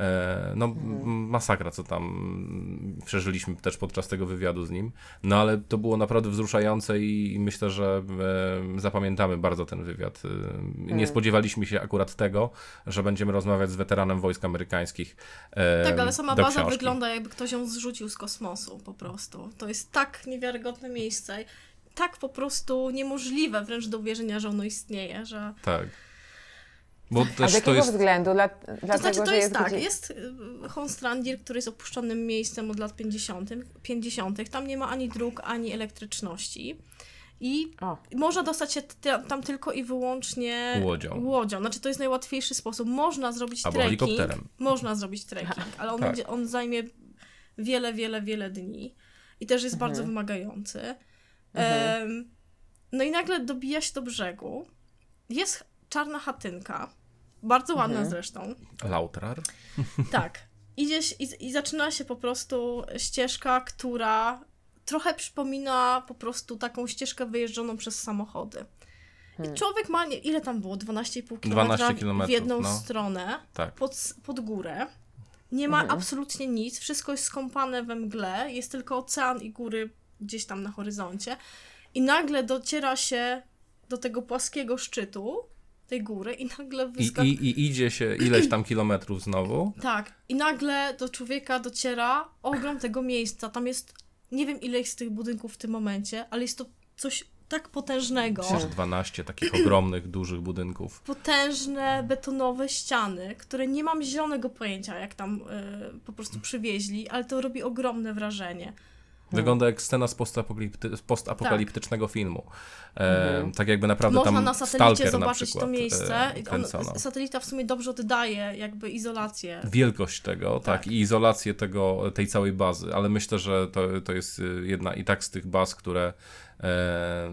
E, no, m- masakra, co tam przeżyliśmy też podczas tego wywiadu z nim. No ale to było naprawdę wzruszające i, i myślę, że e, zapamiętamy bardzo ten wywiad. E, Nie spodziewaliśmy się akurat tego, że będziemy rozmawiać z weteranem wojsk amerykańskich. Tak, ale sama baza książki. wygląda jakby ktoś ją zrzucił z kosmosu po prostu. To jest tak niewiarygodne miejsce. Tak po prostu niemożliwe wręcz do uwierzenia, że ono istnieje, że... Tak. Bo A z też to jakiego jest. względu? Dla, dlatego, To znaczy, to że jest tak, gdzie- jest y, Honstrandir, który jest opuszczonym miejscem od lat 50. 50. Tam nie ma ani dróg, ani elektryczności. I O. można dostać się tam tylko i wyłącznie Łodzią. łodzią. Znaczy, to jest najłatwiejszy sposób. Można zrobić Albo trekking. helikopterem. Można zrobić trekking, ale on, Tak. będzie, on zajmie wiele, wiele, wiele dni. I też jest Mhm. bardzo wymagający. Em, no i nagle dobija się do brzegu. Jest czarna chatynka. Bardzo ładna Mhm. zresztą. Lautrar. Tak. Idziesz i, i zaczyna się po prostu ścieżka, która trochę przypomina po prostu taką ścieżkę wyjeżdżoną przez samochody. Hmm. I człowiek ma, nie, ile tam było? 12,5 km 12 w kilometrów, jedną no. stronę, Tak. pod, pod górę. Nie ma Mhm. absolutnie nic, wszystko jest skąpane we mgle, jest tylko ocean i góry gdzieś tam na horyzoncie. I nagle dociera się do tego płaskiego szczytu tej góry i nagle I, wyskakuje. i, I idzie się ileś tam kilometrów znowu. Tak, i nagle do człowieka dociera ogrom tego miejsca. Tam jest, nie wiem ile jest tych budynków w tym momencie, ale jest to coś tak potężnego. Myślę, że 12 takich ogromnych, dużych budynków. Potężne betonowe ściany, które nie mam zielonego pojęcia, jak tam y, po prostu przywieźli, ale to robi ogromne wrażenie. Wygląda jak scena z postapokalipty, postapokaliptycznego filmu. E, Mhm. Tak jakby naprawdę Można tam na satelicie Stalker na zobaczyć przykład to miejsce. On, satelita w sumie dobrze oddaje jakby izolację. Wielkość tego, tak. Tak. i izolację tego, tej całej bazy, ale myślę, że to, to jest y, jedna i tak z tych baz, które e,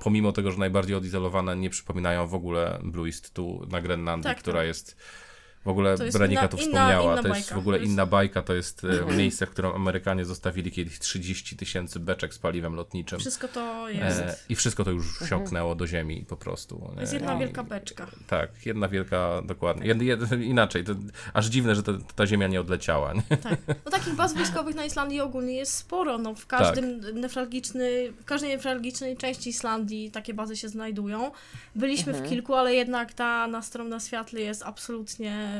pomimo tego, że najbardziej odizolowane, nie przypominają w ogóle Blue East tu na Grenlandii, Tak, która tak. jest w ogóle To jest Brenika inna- inna- wspomniała, inna to jest bajka. w ogóle To inna bajka, to jest e, miejsce, w którym Amerykanie zostawili kiedyś 30 tysięcy beczek z paliwem lotniczym. Wszystko to jest. E, I wszystko to już wsiąknęło do ziemi po prostu. To jest jedna I- wielka beczka. Tak, jedna wielka, dokładnie. Jed, jed, inaczej, to aż dziwne, że ta, ta ziemia nie odleciała. Nie? Tak. No takich baz wojskowych na Islandii ogólnie jest sporo. No, w każdym newralgiczny, w każdej newralgicznej części Islandii takie bazy się znajdują. Byliśmy w kilku, ale jednak ta na Stromna Światły jest absolutnie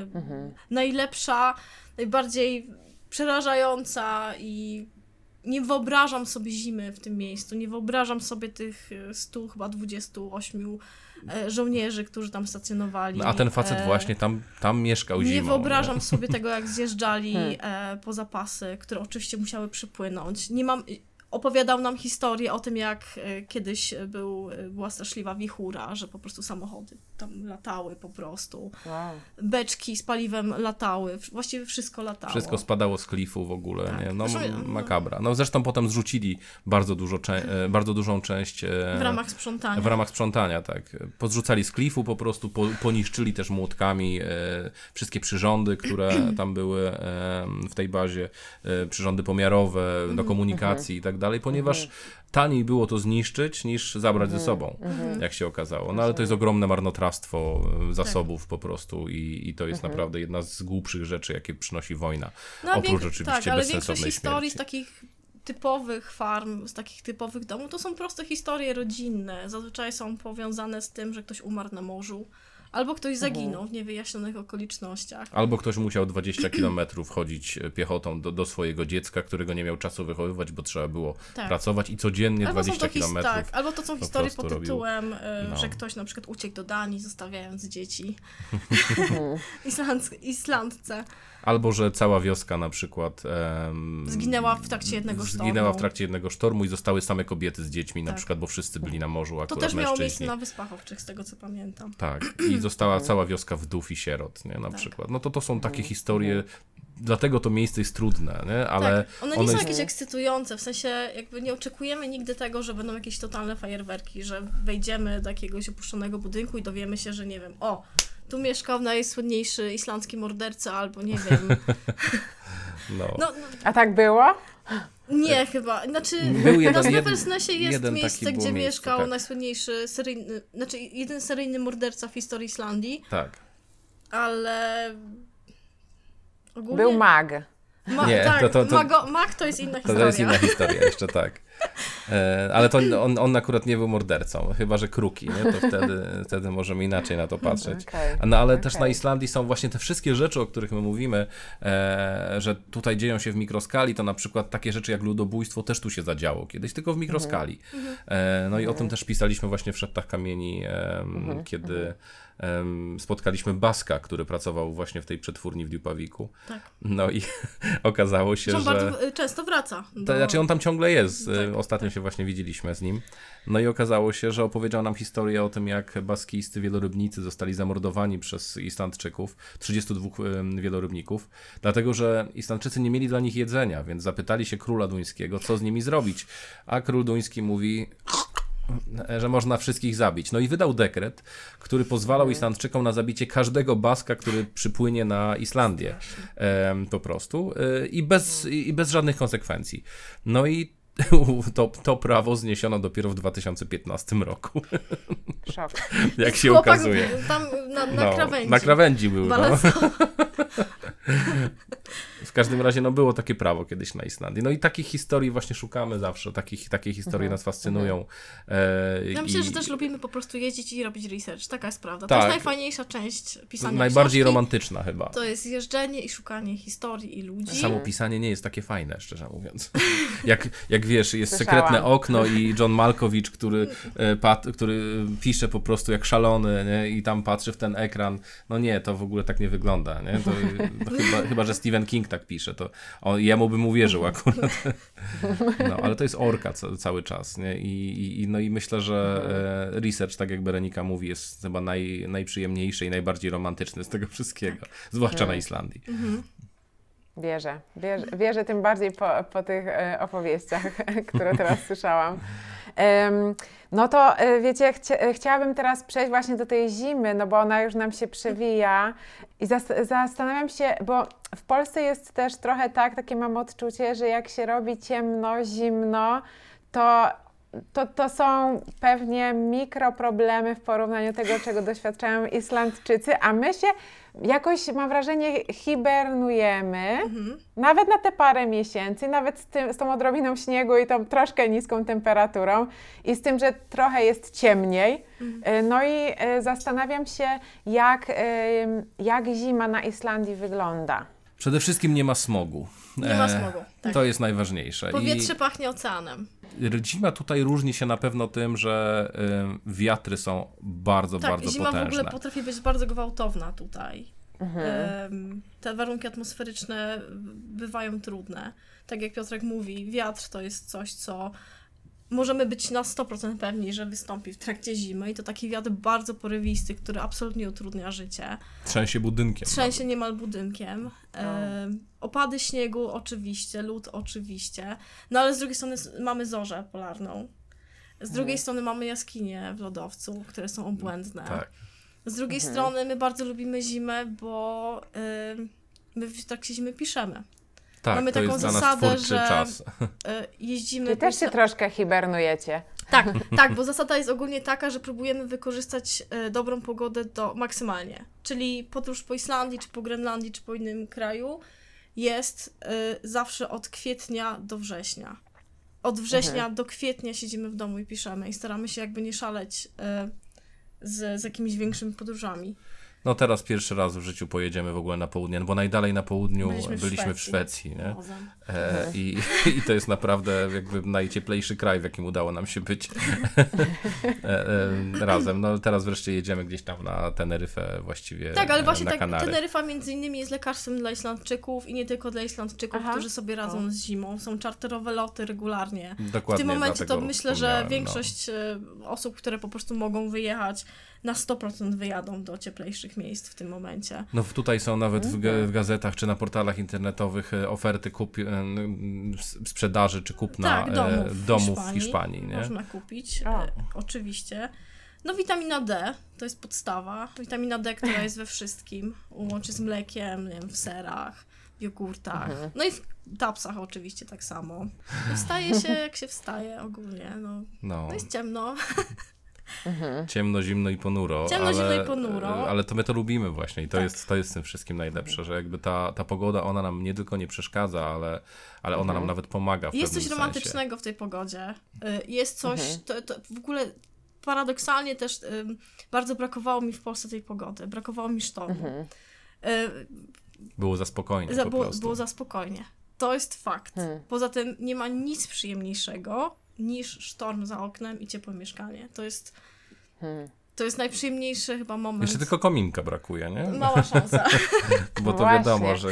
najlepsza, najbardziej przerażająca i nie wyobrażam sobie zimy w tym miejscu, nie wyobrażam sobie tych e, 100, chyba 28 e, żołnierzy, którzy tam stacjonowali. No, a ten facet E, właśnie tam, tam mieszkał zimą. Nie wyobrażam nie? sobie tego, jak zjeżdżali Hmm. e, po zapasy, które oczywiście musiały przypłynąć. Nie mam. Opowiadał nam historię o tym, jak e, kiedyś był, e, była straszliwa wichura, że po prostu samochody tam latały po prostu. Wow. Beczki z paliwem latały, właściwie wszystko latało. Wszystko spadało z klifu w ogóle, Tak. nie? No no- makabra. No zresztą potem zrzucili bardzo, dużo e, bardzo dużą część e, w ramach sprzątania. w ramach sprzątania, tak. Podrzucali z klifu po prostu, po, poniszczyli też młotkami e, wszystkie przyrządy, które tam były e, w tej bazie, e, przyrządy pomiarowe, Mhm. do komunikacji i tak dalej, ponieważ taniej było to zniszczyć niż zabrać ze sobą, Mhm. jak się okazało. No ale to jest ogromne marnotrawstwo Tak. e, zasobów po prostu i, i to jest naprawdę jedna z głupszych rzeczy, jakie przynosi wojna. No, Oprócz więk- oczywiście tak, ale bezsensownej historii z śmierci. takich typowych farm, z takich typowych domów, to są proste historie rodzinne. Zazwyczaj są powiązane z tym, że ktoś umarł na morzu, albo ktoś zaginął w niewyjaśnionych okolicznościach. Albo ktoś musiał 20 kilometrów chodzić e, piechotą do, do swojego dziecka, którego nie miał czasu wychowywać, bo trzeba było Tak. pracować i codziennie Albo, są 20 to his- kilometrów. tak, albo to są po historie pod robił. tytułem, y, No. że ktoś na przykład uciekł do Danii, zostawiając dzieci Islandce. Albo że cała wioska na przykład em, Zginęła w trakcie jednego sztormu. Zginęła w trakcie jednego sztormu i zostały same kobiety z dziećmi, na Tak. przykład, bo wszyscy byli na morzu, To akurat też miało miejsce mężczyźni. na Wyspach Owczych, z tego co pamiętam. Tak, i została cała wioska wdów i sierot, nie, na Tak. przykład. No to to są takie historie, dlatego to miejsce jest trudne, nie, ale tak, one nie ono są jest- jakieś ekscytujące, w sensie jakby nie oczekujemy nigdy tego, że będą jakieś totalne fajerwerki, że wejdziemy do jakiegoś opuszczonego budynku i dowiemy się, że nie wiem, o, tu mieszkał najsłynniejszy islandzki morderca, albo nie wiem, no, no, no A tak było? nie chyba, znaczy Był jeden- na Snowfellsnesie jest miejsce, gdzie miejsce, mieszkał tak. najsłynniejszy seryjny, znaczy jeden seryjny morderca w historii Islandii, tak. ale ogólnie... Był mag. Ma, Nie, tak, to- to- to- Mago, Mag to jest inna To, historia. to jest inna historia jeszcze, tak. E, ale to on, on akurat nie był mordercą, chyba że kruki, nie? to wtedy, wtedy możemy inaczej na to patrzeć. No ale też okej. na Islandii są właśnie te wszystkie rzeczy, o których my mówimy, e, że tutaj dzieją się w mikroskali, to na przykład takie rzeczy jak ludobójstwo też tu się zadziało kiedyś, tylko w mikroskali. E, no i o tym też pisaliśmy właśnie w Szettach Kamieni, em, kiedy spotkaliśmy Baska, który pracował właśnie w tej przetwórni w Dupawiku. Tak. No i okazało się, Że on że... bardzo często wraca. Do... To znaczy on tam ciągle jest. Tak, E, Ostatnio się właśnie widzieliśmy z nim. No i okazało się, że opowiedział nam historię o tym, jak baskijscy wielorybnicy zostali zamordowani przez Islandczyków, 32 em, wielorybników, dlatego że Islandczycy nie mieli dla nich jedzenia, więc zapytali się króla duńskiego, co z nimi zrobić. A król duński mówi że można wszystkich zabić. No i wydał dekret, który pozwalał Islandczykom na zabicie każdego baska, który przypłynie na Islandię. Po prostu. E, I bez, i bez żadnych konsekwencji. No i to, to prawo zniesiono dopiero w 2015 roku, Szok. jak się Chłopak okazuje. Tam na, na No, krawędzi. na krawędzi był. No. W każdym razie no, było takie prawo kiedyś na Islandii. No i takich historii właśnie szukamy zawsze. Takich, takie historie nas fascynują. E, Ja myślę, i- że też lubimy po prostu jeździć i robić research. Taka jest prawda. To Tak. jest najfajniejsza część pisania Najbardziej książki. romantyczna chyba. To jest jeżdżenie i szukanie historii i ludzi. Samo pisanie nie jest takie fajne, szczerze mówiąc. Jak, jak wiesz, jest Słyszałam. sekretne okno i John Malkowicz, który, e, pat, który pisze po prostu jak szalony nie? i tam patrzy w ten ekran. No nie, to w ogóle tak nie wygląda. Nie? To, to chyba, chyba, że Stephen King tak pisze, to on, jemu bym uwierzył akurat. No, ale to jest orka ca, cały czas. Nie? I, i, no i myślę, że e, research, tak jak Berenika mówi, jest chyba naj, najprzyjemniejszy i najbardziej romantyczny z tego wszystkiego. Zwłaszcza na Islandii. Wierzę. Wierzę, wierzę tym bardziej po, po tych e, opowieściach, które teraz słyszałam. No to e, wiecie, chcia, e, chciałabym teraz przejść właśnie do tej zimy, no bo ona już nam się przewija i zas, zastanawiam się, bo w Polsce jest też trochę tak, takie mam odczucie, że jak się robi ciemno, zimno, to to, to są pewnie mikroproblemy w porównaniu tego, czego doświadczają Islandczycy, a my się jakoś, mam wrażenie, hibernujemy, nawet na te parę miesięcy, nawet z, tym, z tą odrobiną śniegu i tą troszkę niską temperaturą i z tym, że trochę jest ciemniej. E, No i e, zastanawiam się, jak, e, jak zima na Islandii wygląda. Przede wszystkim nie ma smogu. Nie ma E, smogu. Tak. To jest najważniejsze. Powietrze pachnie oceanem. I zima tutaj różni się na pewno tym, że y, wiatry są bardzo, Tak, bardzo zima potężne. w ogóle potrafi być bardzo gwałtowna tutaj. Em, te warunki atmosferyczne bywają trudne. Tak jak Piotrek mówi, wiatr to jest coś, co możemy być na 100% pewni, że wystąpi w trakcie zimy i to taki wiatr bardzo porywisty, który absolutnie utrudnia życie. Trzęsie budynkiem. Trzęsie niemal budynkiem. Em, opady śniegu oczywiście, lód oczywiście. No ale z drugiej strony mamy zorzę polarną. Z drugiej strony mamy jaskinie w lodowcu, które są obłędne. Tak. Z drugiej Mhm. strony my bardzo lubimy zimę, bo ym, my w trakcie zimy piszemy. Tak, Mamy to taką jest dla nas zasadę, że- czas. Y, jeździmy... Wy też się troszkę hibernujecie. Tak, tak, bo zasada jest ogólnie taka, że próbujemy wykorzystać y, dobrą pogodę do maksymalnie. Czyli podróż po Islandii, czy po Grenlandii, czy po innym kraju jest y, zawsze od kwietnia do września. Od września Mhm. do kwietnia siedzimy w domu i piszemy i staramy się jakby nie szaleć z, z jakimiś większymi podróżami. No teraz pierwszy raz w życiu pojedziemy w ogóle na południe, no bo najdalej na południu Byliśmy byliśmy, w w Szwecji. Szwecji, nie? E, i, I to jest naprawdę jakby najcieplejszy kraj, w jakim udało nam się być e, e, razem. No teraz wreszcie jedziemy gdzieś tam na Teneryfę właściwie Tak, ale e, właśnie na tak, Kanary. Teneryfa między innymi jest lekarstwem dla Islandczyków i nie tylko dla Islandczyków, Aha. którzy sobie radzą O. z zimą. Są czarterowe loty regularnie. Dokładnie W tym momencie to myślę, że no. większość e, osób, które po prostu mogą wyjechać, na 100% wyjadą do cieplejszych miejsc w tym momencie. No w- tutaj są nawet w, Mhm. ga- w gazetach czy na portalach internetowych e, oferty kupi, e, sprzedaży czy kupna tak, domów, e, w, domów Hiszpanii, w Hiszpanii. Nie? Można kupić, e, oczywiście. No witamina D to jest podstawa. Witamina D, która jest we wszystkim. Łączy z mlekiem, nie wiem, w serach, w jogurtach. Mhm. No i w tapsach oczywiście tak samo. No wstaje się jak się wstaje ogólnie. No, No. no jest ciemno. Ciemno, zimno i ponuro. Ciemno, ale, zimno i ponuro. Ale to my to lubimy właśnie i to, Tak. jest, to jest w tym wszystkim najlepsze, że jakby ta, ta pogoda, ona nam nie tylko nie przeszkadza, ale, ale ona nam nawet pomaga w Jest coś pewnym romantycznego w tej pogodzie. Y, Jest coś, to, to w ogóle paradoksalnie też ym, bardzo brakowało mi w Polsce tej pogody. Brakowało mi sztormu. Mhm. Y, sensie. Było za spokojnie za, było, było za spokojnie. To jest fakt. Hmm. Poza tym nie ma nic przyjemniejszego niż sztorm za oknem i ciepłe mieszkanie. To jest, Hmm. to jest najprzyjemniejszy chyba moment. Jeszcze tylko kominka brakuje, nie? Mała szansa. Bo to Właśnie. wiadomo, że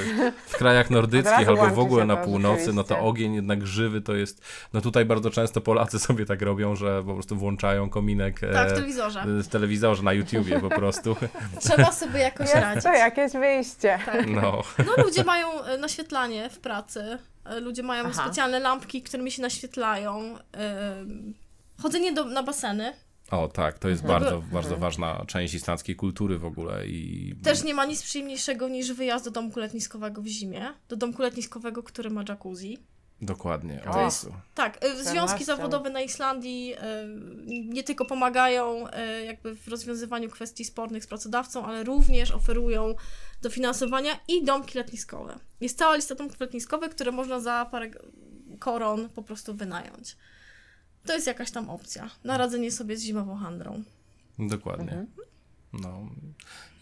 w krajach nordyckich albo w ogóle na północy, no to ogień jednak żywy to jest, no tutaj bardzo często Polacy sobie tak robią, że po prostu włączają kominek tak, w e, telewizorze. w telewizorze, na YouTubie po prostu. Trzeba sobie jakoś Jest radzić. to jakieś wyjście. Tak. No. No ludzie mają e, naświetlanie w pracy. E, Ludzie mają Aha. specjalne lampki, którymi się naświetlają. Ym, Chodzenie do, na baseny. O tak, to jest Mhm. bardzo, Mhm. bardzo ważna część islandzkiej kultury w ogóle i Też nie ma nic przyjemniejszego niż wyjazd do domku letniskowego w zimie. Do domku letniskowego, który ma jacuzzi. Dokładnie. O To jest-. Tak, e, związki zawodowe na Islandii e, nie tylko pomagają e, jakby w rozwiązywaniu kwestii spornych z pracodawcą, ale również oferują dofinansowania i domki letniskowe. Jest cała lista domków letniskowych, które można za parę koron po prostu wynająć. To jest jakaś tam opcja. Na radzenie sobie z zimową handrą. Dokładnie. Mhm. No.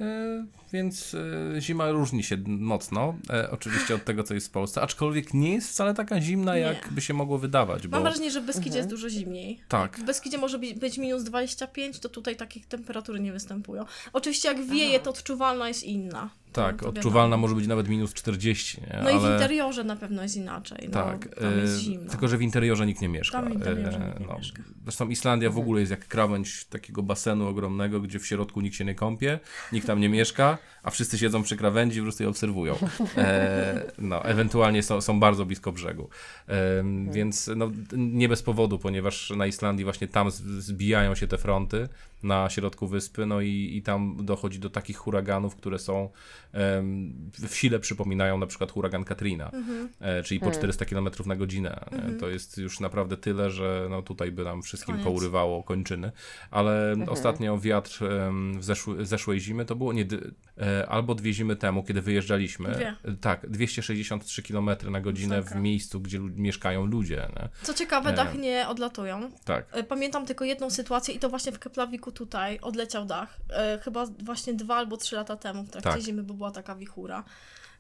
E, więc e, zima różni się mocno, e, oczywiście od tego, co jest w Polsce, aczkolwiek nie jest wcale taka zimna, Nie. jak by się mogło wydawać, bo Mam wrażenie, że w Beskidzie Mhm. jest dużo zimniej. tak, W Beskidzie może być, być minus 25, to tutaj takich temperatury nie występują. Oczywiście jak wieje, Aha. to odczuwalna jest inna. Tak, to odczuwalna może być nawet minus 40, nie? No i w Ale- interiorze na pewno jest inaczej. No, Tak, tam jest e, zimno. tylko że w interiorze nikt nie mieszka. Tam w interiorze E, nikt nie mieszka. Zresztą Islandia w ogóle jest jak krawędź takiego basenu ogromnego, gdzie w środku nikt się nie kąpie, nikt tam nie mieszka, a wszyscy siedzą przy krawędzi i po prostu je obserwują. E, no, ewentualnie są, są bardzo blisko brzegu. E, Więc no, nie bez powodu, ponieważ na Islandii właśnie tam zbijają się te fronty na środku wyspy, no i, i tam dochodzi do takich huraganów, które są em, w sile przypominają na przykład huragan Katrina, e, czyli po Hmm. 400 km na godzinę. E, To jest już naprawdę tyle, że no tutaj by nam wszystkim Koniec. pourywało kończyny, ale Mhm. ostatnio wiatr em, w zeszły, zeszłej zimy, to było nie, e, albo dwie zimy temu, kiedy wyjeżdżaliśmy, Dwie. e, tak, 263 km na godzinę w miejscu, gdzie mieszkają ludzie, nie? Co ciekawe, E. dachy nie odlatują. tak. E, Pamiętam tylko jedną sytuację i to właśnie w Keplawiku tutaj odleciał dach. E, chyba właśnie dwa albo trzy lata temu w trakcie Tak. zimy, bo była taka wichura.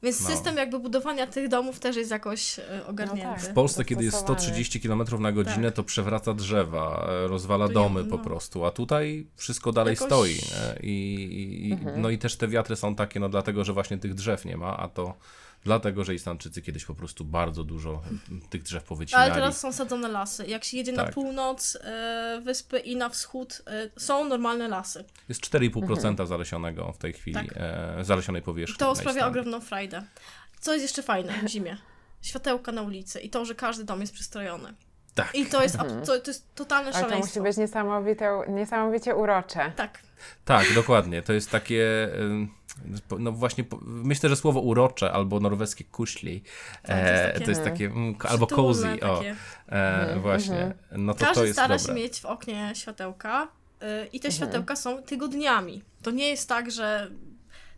Więc No. system jakby budowania tych domów też jest jakoś e, ogarnięty. tak. W Polsce, kiedy jest Dostosowany. 130 km na godzinę, Tak. to przewraca drzewa, e, rozwala Tu domy po no. prostu, a tutaj wszystko dalej Jakoś- stoi. I, i, i, No i też te wiatry są takie, no dlatego, że właśnie tych drzew nie ma, a to dlatego, że Islandczycy kiedyś po prostu bardzo dużo tych drzew powycinali. Ale teraz są sadzone lasy. Jak się jedzie na Tak. północ e, wyspy i na wschód, e, są normalne lasy. Jest 4,5% zalesionego w tej chwili, Tak. e, zalesionej powierzchni. To na sprawia ogromną frajdę. Co jest jeszcze fajne w zimie? Światełka na ulicy i to, że każdy dom jest przystrojony. Tak. I to jest, ab- to, to jest totalne Ale to musi szaleństwo. być niesamowite, niesamowicie urocze. Tak. Tak, dokładnie. To jest takie, no właśnie, myślę, że słowo urocze albo norweskie kuśli, Tak, to jest e, takie- to jest takie, mm, albo cozy, o, e, właśnie. No to Każdy to jest stara dobre. się mieć w oknie światełka y, i te światełka są tygodniami. To nie jest tak, że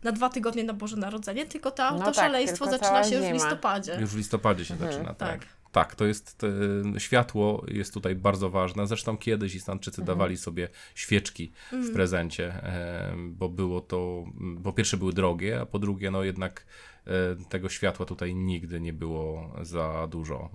na dwa tygodnie na Boże Narodzenie, tylko ta, No to tak, szaleństwo tylko zaczyna się już w listopadzie. Już w listopadzie się zaczyna, tak. tak. Tak, to jest, światło jest tutaj bardzo ważne. Zresztą kiedyś Islandczycy Mhm. dawali sobie świeczki w prezencie, e, bo było to, bo pierwsze były drogie, a po drugie, no jednak e, tego światła tutaj nigdy nie było za dużo.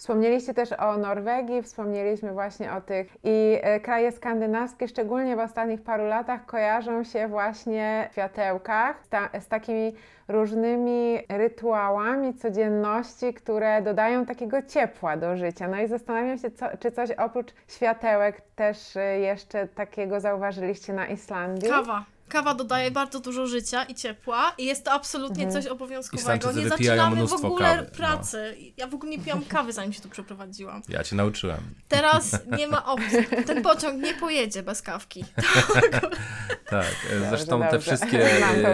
Wspomnieliście też o Norwegii, wspomnieliśmy właśnie o tych i e, kraje skandynawskie, szczególnie w ostatnich paru latach, kojarzą się właśnie w światełkach z, ta, z takimi różnymi rytuałami codzienności, które dodają takiego ciepła do życia. No i zastanawiam się, co, czy coś oprócz światełek też e, jeszcze takiego zauważyliście na Islandii? Kawa. Kawa dodaje bardzo dużo życia i ciepła i jest to absolutnie coś obowiązkowego. Nie zaczynamy w ogóle kawy, no. pracy. Ja w ogóle nie piłam kawy, zanim się tu przeprowadziłam. Ja cię nauczyłem. Teraz nie ma opcji. Ten pociąg nie pojedzie bez kawki. Tak, e, zresztą Dobrze, te dobrze. wszystkie Mam to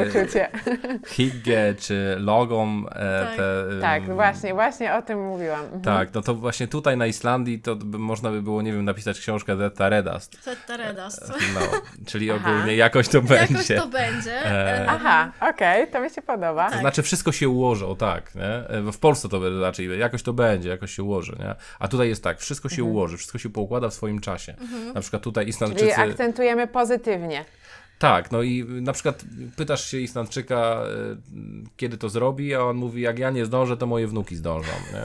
e, czy Logom, e, Tak. te, Tak, właśnie, właśnie o tym mówiłam. Mhm. Tak, no to właśnie tutaj na Islandii to by, można by było, nie wiem, napisać książkę Detta Redast. Teta Redast. No, czyli ogólnie jakoś to będzie. Jakoś to będzie. E, Aha, okej, to mi się podoba. To znaczy wszystko się ułoży, o tak, nie? E, W Polsce to by raczej jakoś to będzie, jakoś się ułoży, nie? A tutaj jest tak, wszystko się ułoży, wszystko się poukłada w swoim czasie. Na przykład tutaj Czyli Islandczycy... akcentujemy pozytywnie. Tak, no i na przykład pytasz się Islandczyka, e, kiedy to zrobi, a on mówi, jak ja nie zdążę, to moje wnuki zdążą, nie?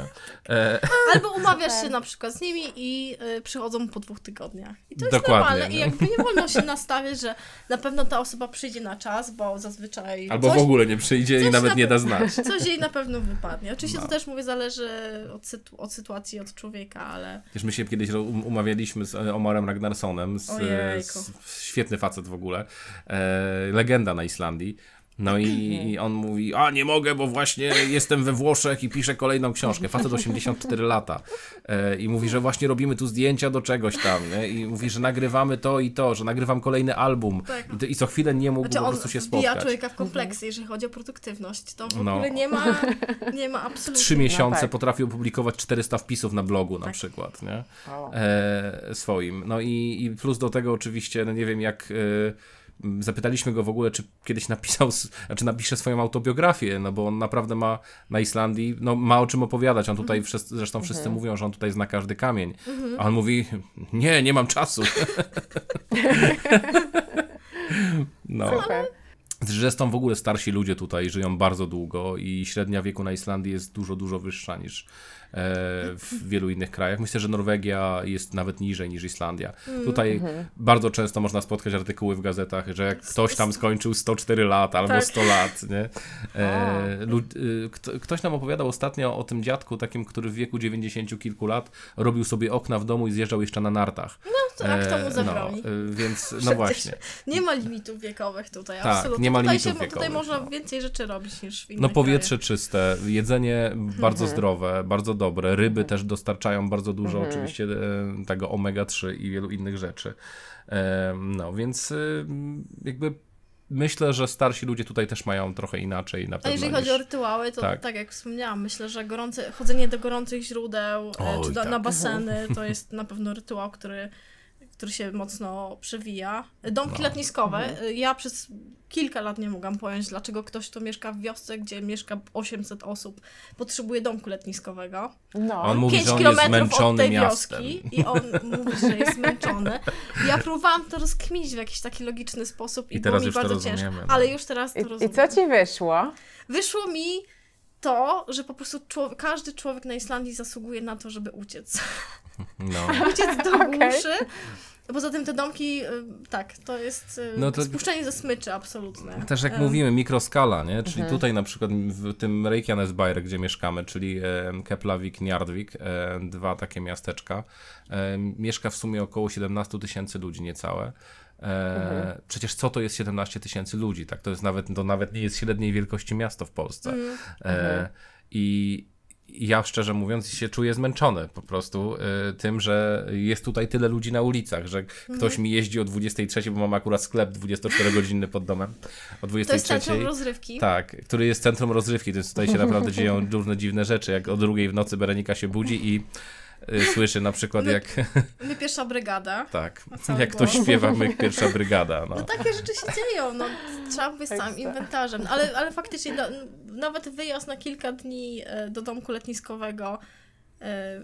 E, Albo umawiasz się na przykład z nimi i y, przychodzą po dwóch tygodniach. I to jest Dokładnie, normalne i nie? jakby nie wolno się nastawiać, że na pewno ta osoba przyjdzie na czas, bo zazwyczaj albo coś, w ogóle nie przyjdzie i nawet na nie da znać. coś jej na pewno wypadnie. Oczywiście No. to też mówię, zależy od, sytu- od sytuacji, od człowieka, ale Wiesz, my się kiedyś um- umawialiśmy z e, Omarem Ragnarsonem, z, z, świetny facet w ogóle, e, legenda na Islandii. No i, i on mówi, a nie mogę, bo właśnie jestem we Włoszech i piszę kolejną książkę. Facet 84 lata. E, I mówi, że właśnie robimy tu zdjęcia do czegoś tam. Nie? I mówi, że nagrywamy to i to, że nagrywam kolejny album. Tak. I, co chwilę nie mógł znaczy po prostu się spotkać. człowieka w kompleksy, jeżeli chodzi o produktywność. To w No. ogóle nie ma, nie ma absolutnie... Trzy miesiące tak. potrafił opublikować 400 wpisów na blogu na Tak. przykład, nie? E, swoim. No i, i plus do tego oczywiście, no nie wiem jak... E, Zapytaliśmy go w ogóle, czy kiedyś napisał, s- znaczy napisze swoją autobiografię, no bo on naprawdę ma na Islandii, no ma o czym opowiadać. On tutaj, wszyscy, zresztą wszyscy mówią, że on tutaj zna każdy kamień. A on mówi, nie, nie mam czasu. no. Super. Zresztą w ogóle starsi ludzie tutaj żyją bardzo długo i średnia wieku na Islandii jest dużo, dużo wyższa niż w wielu innych krajach. Myślę, że Norwegia jest nawet niżej niż Islandia. Tutaj bardzo często można spotkać artykuły w gazetach, że jak ktoś tam skończył 104 lat albo Tak. 100 lat, nie? E, kto, ktoś nam opowiadał ostatnio o tym dziadku takim, który w wieku 90 kilku lat robił sobie okna w domu i zjeżdżał jeszcze na nartach. to jak to mu no, zabroni? e, więc no właśnie. Nie ma limitów wiekowych tutaj, Tak, absolutnie. nie ma tutaj limitów się, Tutaj wiekowych, można no. więcej rzeczy robić niż w innych No powietrze krajach. czyste, jedzenie bardzo zdrowe, bardzo dobre, ryby też dostarczają bardzo dużo oczywiście e, tego omega-3 i wielu innych rzeczy. E, No więc e, jakby myślę, że starsi ludzie tutaj też mają trochę inaczej na A pewno jeżeli niż... chodzi o rytuały, to Tak. tak, jak wspomniałam, myślę, że gorące, chodzenie do gorących źródeł Oj, czy do, tak. na baseny to jest na pewno rytuał, który, który się mocno przewija. Domki No. letniskowe. Mhm. Ja przez kilka lat nie mogłam pojąć, dlaczego ktoś, kto mieszka w wiosce, gdzie mieszka 800 osób, potrzebuje domku letniskowego. No. On mówi, 5 że on jest kilometrów od zmęczony tej miastem. wioski i on mówi, że jest zmęczony. Ja próbowałam to rozkminić w jakiś taki logiczny sposób i, I teraz było mi bardzo ciężko. no. Ale już teraz to I, rozumiem. I co ci wyszło? Wyszło mi to, że po prostu człowiek, każdy człowiek na Islandii zasługuje na to, żeby uciec. No. Uciec do Okej. głuszy. Poza tym te domki, y, tak, to jest y, No to- spuszczenie ze smyczy absolutne. Też jak Em, mówimy, mikroskala, nie? Czyli Mhm. tutaj na przykład w tym Reykjanesbær, gdzie mieszkamy, czyli e, Keflavik, Njarðvík, e, dwa takie miasteczka, e, mieszka w sumie około 17 tysięcy ludzi niecałe. E, Przecież co to jest 17 tysięcy ludzi, tak? To jest nawet, to nawet nie jest średniej wielkości miasto w Polsce. Mm. E, I i ja szczerze mówiąc się czuję zmęczony po prostu e, tym, że jest tutaj tyle ludzi na ulicach, że Mhm. ktoś mi jeździ o 23, bo mam akurat sklep 24-godzinny pod domem. O To jest 23. centrum rozrywki. Tak, który jest centrum rozrywki, więc tutaj się naprawdę dzieją różne dziwne rzeczy, jak o drugiej w nocy Berenika się budzi i y, słyszy na przykład My- jak, My pierwsza brygada. tak, jak ktoś głos. śpiewa Mych pierwsza brygada, no. No takie rzeczy się dzieją, no trzeba być całym Ekstra. inwentarzem. Ale, ale faktycznie no, nawet wyjazd na kilka dni e, do domku letniskowego e,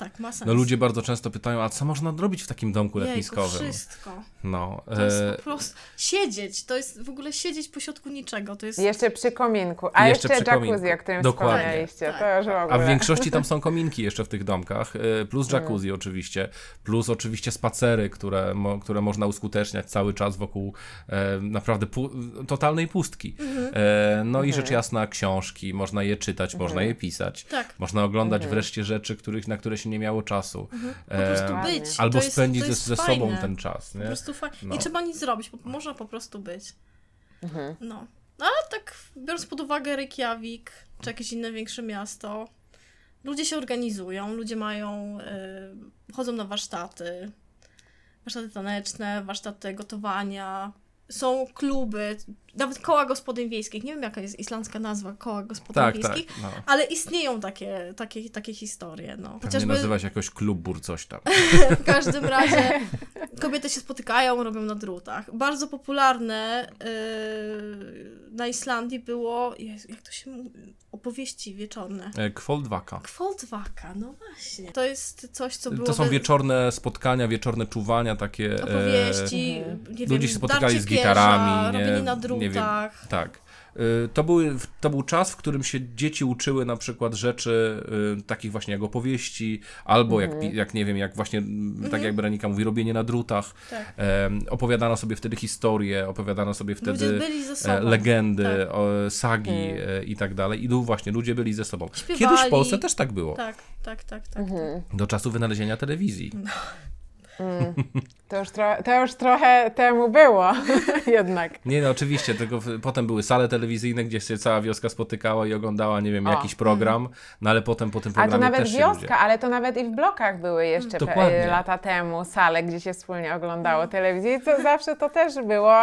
tak, ma sens. No ludzie bardzo często pytają, a co można robić w takim domku Jejku, letniskowym? wszystko. No, To jest e, po prostu siedzieć, to jest w ogóle siedzieć pośrodku niczego, to jest... Jeszcze przy kominku. A I jeszcze, jeszcze przy jacuzzi, kominku. o którym Dokładnie. wspomnieliście. Tak. To już w ogóle. A w większości tam są kominki jeszcze w tych domkach, e, plus Mm. jacuzzi oczywiście, plus oczywiście spacery, które, mo, które można uskuteczniać cały czas wokół e, naprawdę pu- totalnej pustki. Mhm. E, no i Mhm. rzecz jasna książki, można je czytać, można je pisać. Tak, Można oglądać Mhm. wreszcie rzeczy, których, na które się nie miało czasu. po prostu E, być. albo to jest, spędzić to ze, jest ze fajne. sobą ten czas. Po Nie? prostu fajnie. No. Nie trzeba nic zrobić, bo można po prostu być. Mhm. No. No ale tak biorąc pod uwagę Reykjavik, czy jakieś inne większe miasto, ludzie się organizują, ludzie mają, y, chodzą na warsztaty, warsztaty taneczne, warsztaty gotowania, są kluby, nawet koła gospodyń wiejskich. Nie wiem, jaka jest islandzka nazwa koła gospodyń Tak, tak. wiejskich, No. ale istnieją takie, takie, takie historie. No. Pewnie Chociażby nazywa się jakoś klubur coś tam. w każdym razie kobiety się spotykają, robią na drutach. Bardzo popularne yy, na Islandii było, Jezu, jak to się mówi, opowieści wieczorne. E, Kwoldwaka. Kwoldwaka, no właśnie. To jest coś, co było... To są wieczorne spotkania, wieczorne czuwania, takie... e, Opowieści, Mhm. nie Ludzie wiem, się spotykali z gitarami, pierza, nie- robienie na nie wiem. Tak. Y, To, były, to był czas, w którym się dzieci uczyły na przykład rzeczy y, takich właśnie jak opowieści, albo jak, pi- jak nie wiem, jak właśnie, mm, tak jak Berenika mówi, robienie na drutach. Tak. Opowiadano sobie wtedy historie, opowiadano sobie wtedy e, legendy, Tak. o, sagi Mm. e, i tak dalej. I tu właśnie ludzie byli ze sobą. Śpiewali. Kiedyś w Polsce też tak było. Tak, tak, tak, tak. Mhm. Do czasu wynalezienia telewizji. Mm. To, już to już trochę temu było jednak. Nie, no oczywiście, tylko potem były sale telewizyjne, gdzie się cała wioska spotykała i oglądała, nie wiem, O. jakiś program, no ale potem po tym A programie to nawet wioska, ludzie... ale to nawet i w blokach były jeszcze pe- Dokładnie. lata temu sale, gdzie się wspólnie oglądało telewizję i to zawsze to też było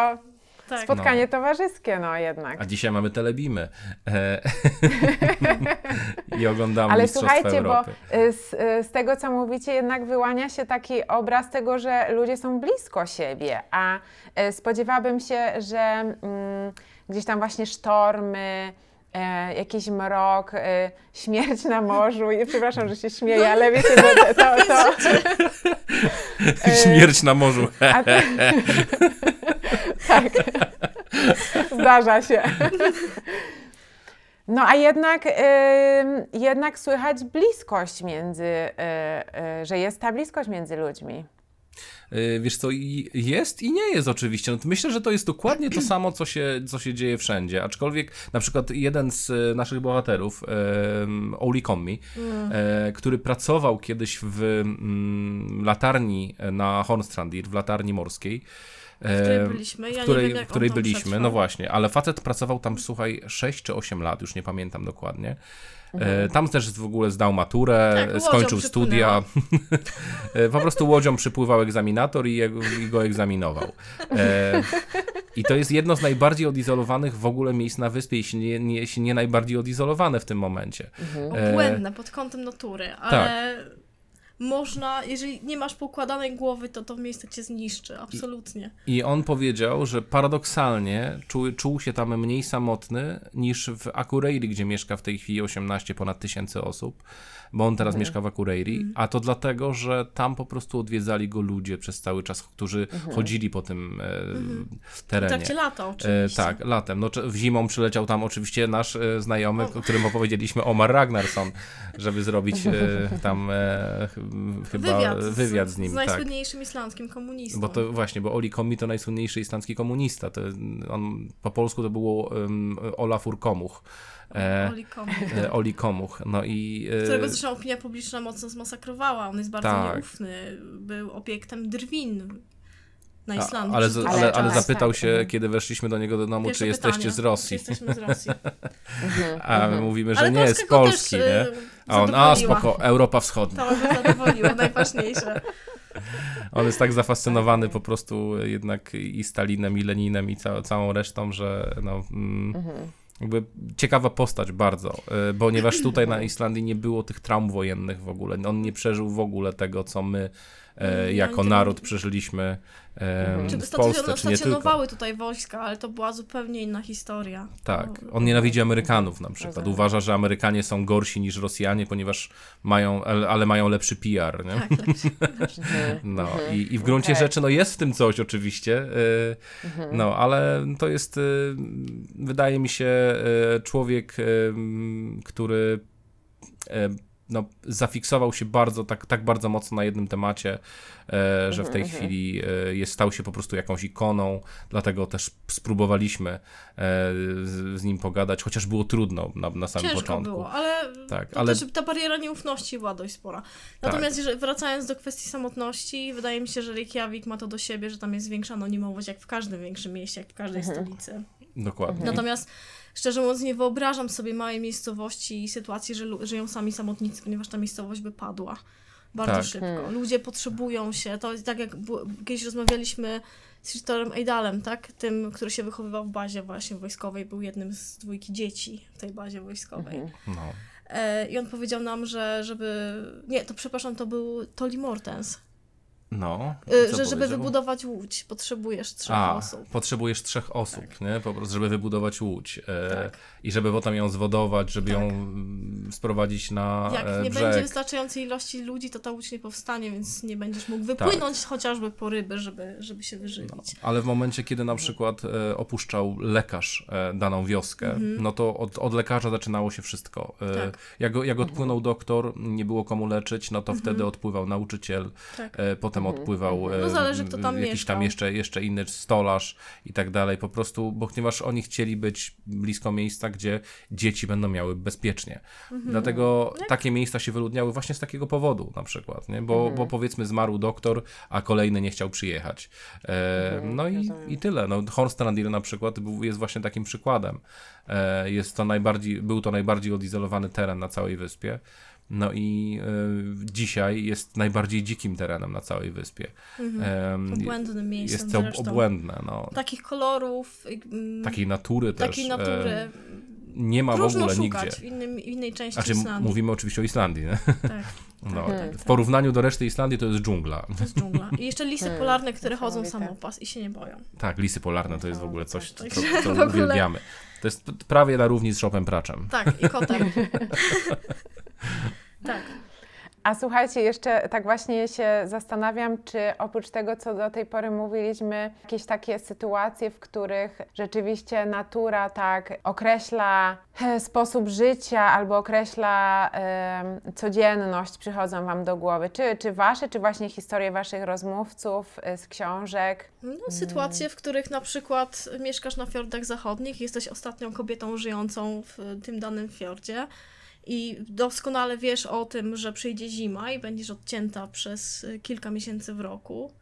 tak. spotkanie towarzyskie, no jednak. A dzisiaj mamy telebimy. E, I oglądamy Ale Mistrzostwa słuchajcie, bo Europy. y, z, y, z tego, co mówicie, jednak wyłania się taki obraz tego, że ludzie są blisko siebie, a y, spodziewałabym się, że mm, gdzieś tam właśnie sztormy, e, jakiś mrok, e, śmierć na morzu. I przepraszam, że się śmieję, ale wiecie, że to... to, to e, Śmierć na morzu. a tak. Zdarza się. No a jednak, ym, jednak słychać bliskość między, y, y, że jest ta bliskość między ludźmi. Y, Wiesz co, jest i nie jest oczywiście. No myślę, że to jest dokładnie to samo, co się, co się dzieje wszędzie. Aczkolwiek na przykład jeden z y, naszych bohaterów, Oli Kommi, e, który pracował kiedyś w mm, latarni na Hornstrandir, w latarni morskiej. W której e, byliśmy. Ja której, nie wiem, w której byliśmy, przetrwał. no właśnie, ale facet pracował tam, słuchaj, 6 czy 8 lat, już nie pamiętam dokładnie. E, tam też w ogóle zdał maturę, Tak, skończył studia. E, po prostu łodzią przypływał egzaminator i, jego, i go egzaminował. E, I to jest jedno z najbardziej odizolowanych w ogóle miejsc na wyspie, jeśli nie, nie, jeśli nie najbardziej odizolowane w tym momencie. E, Obłędne pod kątem natury, ale można, jeżeli nie masz poukładanej głowy, to to miejsce cię zniszczy, absolutnie. I on powiedział, że paradoksalnie czuł, czuł się tam mniej samotny niż w Akureyri, gdzie mieszka w tej chwili 18 ponad tysięcy osób, bo on teraz mieszka w Akureyri, a to dlatego, że tam po prostu odwiedzali go ludzie przez cały czas, którzy chodzili po tym e, W terenie. trakcie lata E, oczywiście. tak, latem. No, w zimą przyleciał tam oczywiście nasz e, znajomy, o którym opowiedzieliśmy, Omar Ragnarsson, żeby zrobić e, tam e, ch- chyba Wywiad, wywiad, z nim. Z tak. najsłynniejszym islandzkim komunistą. Bo to właśnie, bo Oli Komi to najsłynniejszy islandzki komunista. To, on, po polsku to było um, Olafur Komuch. E, Oli e, Oli Komuch. No i. e, którego zresztą opinia publiczna mocno zmasakrowała. On jest bardzo Tak. nieufny. Był obiektem drwin na a- Islandii. ale, ale, ale czas. zapytał Tak, się, mhm. kiedy weszliśmy do niego do domu, Pierwsze czy jesteście pytanie, z Rosji. Czy jesteśmy z Rosji. A my mówimy, że Ale nie, z Polski, też, nie? e, A on, a spoko, Europa Wschodnia. To go zadowoliło, najważniejsze. On jest tak zafascynowany po prostu jednak i Stalinem, i Leninem, i ca całą resztą, że no, mm, jakby ciekawa postać bardzo, y, ponieważ tutaj na Islandii nie było tych traum wojennych w ogóle. On nie przeżył w ogóle tego, co my e, Mm, jako naród przeżyliśmy e, Czy w Polsce, czy nie tylko. stacjonowały tutaj wojska, ale to była zupełnie inna historia. Tak, To- on nienawidzi Amerykanów na przykład. Rozumiem. Uważa, że Amerykanie są gorsi niż Rosjanie, ponieważ mają, ale mają lepszy PR, nie? Tak, lepszy. No i, i w gruncie Okej. rzeczy no jest w tym coś oczywiście, y, no ale to jest, y, wydaje mi się, y, człowiek, który no, zafiksował się bardzo, tak, tak bardzo mocno na jednym temacie, e, że w tej chwili e, jest, stał się po prostu jakąś ikoną, dlatego też spróbowaliśmy e, z, z nim pogadać, chociaż było trudno na, na samym Ciężko początku. było, ale, Tak, to ale- też ta bariera nieufności była dość spora. Natomiast jeżeli, wracając do kwestii samotności, wydaje mi się, że Reykjavik ma to do siebie, że tam jest większa anonimowość, jak w każdym większym mieście, jak w każdej stolicy. Dokładnie. Natomiast szczerze mówiąc, nie wyobrażam sobie małej miejscowości i sytuacji, że żyją sami samotnicy, ponieważ ta miejscowość by padła bardzo Tak. szybko. Ludzie potrzebują się. To jest tak jak kiedyś rozmawialiśmy z Christorem Eidalem, tak? Tym, który się wychowywał w bazie właśnie wojskowej, był jednym z dwójki dzieci w tej bazie wojskowej. No. E, I on powiedział nam, że żeby. Nie, to przepraszam, to był Toli Mortens. No. E, Co że żeby wybudować łódź, potrzebujesz trzech A, osób. potrzebujesz trzech osób, nie? Po prostu, żeby wybudować łódź. E, Tak. I żeby potem ją zwodować, żeby Tak. ją mm, sprowadzić na Jak e, nie brzeg. będzie wystarczającej ilości ludzi, to ta łódź nie powstanie, więc nie będziesz mógł wypłynąć chociażby po ryby, żeby, żeby się wyżywić. Ale w momencie, kiedy na przykład e, opuszczał lekarz e, daną wioskę, no to od, od lekarza zaczynało się wszystko. E, Mhm. Tak. Jak, jak odpłynął doktor, nie było komu leczyć, no to Mhm. wtedy odpływał nauczyciel, Tak. Potem odpływał e, No zależy, kto tam jakiś mieszkał. tam jeszcze, jeszcze inny stolarz i tak dalej. Po prostu, bo ponieważ oni chcieli być blisko miejsca, gdzie dzieci będą miały bezpiecznie. Mhm. Dlatego takie miejsca się wyludniały właśnie z takiego powodu na przykład, nie? Bo, Mhm. bo powiedzmy zmarł doktor, a kolejny nie chciał przyjechać. E, no i, i tyle. No, Hornstrandir na przykład był, jest właśnie takim przykładem. E, jest to najbardziej, był to najbardziej odizolowany teren na całej wyspie. No i e, dzisiaj jest najbardziej dzikim terenem na całej wyspie. Em, Obłędnym miejscem jest to zresztą. obłędne. No. Takich kolorów, mm, Takiej natury też. takiej e, natury. nie ma w ogóle nigdzie. w, innym, w innej części Znaczy, Islandii. mówimy oczywiście o Islandii. Nie? Tak, No, tak, w tak. porównaniu do reszty Islandii to jest dżungla. to jest dżungla. I jeszcze lisy polarne, które chodzą samopas i się nie boją. Tak, lisy polarne to jest w ogóle coś, co, Tak, co, co ogóle- uwielbiamy. To jest prawie na równi z Shopem Praczem. Tak, i kotem. tak. A słuchajcie, jeszcze tak właśnie się zastanawiam, czy oprócz tego, co do tej pory mówiliśmy, jakieś takie sytuacje, w których rzeczywiście natura tak określa e, sposób życia albo określa em, codzienność, przychodzą Wam do głowy. Czy, czy Wasze, czy właśnie historie Waszych rozmówców e, z książek? No, sytuacje, w których na przykład mieszkasz na fiordach zachodnich, jesteś ostatnią kobietą żyjącą w tym danym fiordzie i doskonale wiesz o tym, że przyjdzie zima i będziesz odcięta przez y, kilka miesięcy w roku.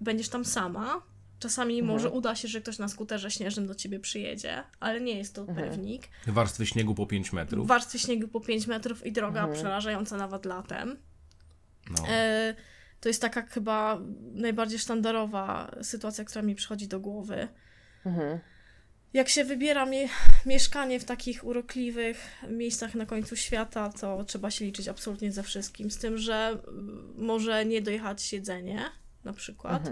Będziesz tam sama. Czasami może uda się, że ktoś na skuterze śnieżnym do ciebie przyjedzie, ale nie jest to pewnik. Warstwy śniegu po 5 metrów. Warstwy śniegu po 5 metrów i droga przerażająca nawet latem. No. E, to jest taka chyba najbardziej sztandarowa sytuacja, która mi przychodzi do głowy. Mhm. Jak się wybiera mie- mieszkanie w takich urokliwych miejscach na końcu świata, to trzeba się liczyć absolutnie ze wszystkim. Z tym, że mm, może nie dojechać jedzenie na przykład.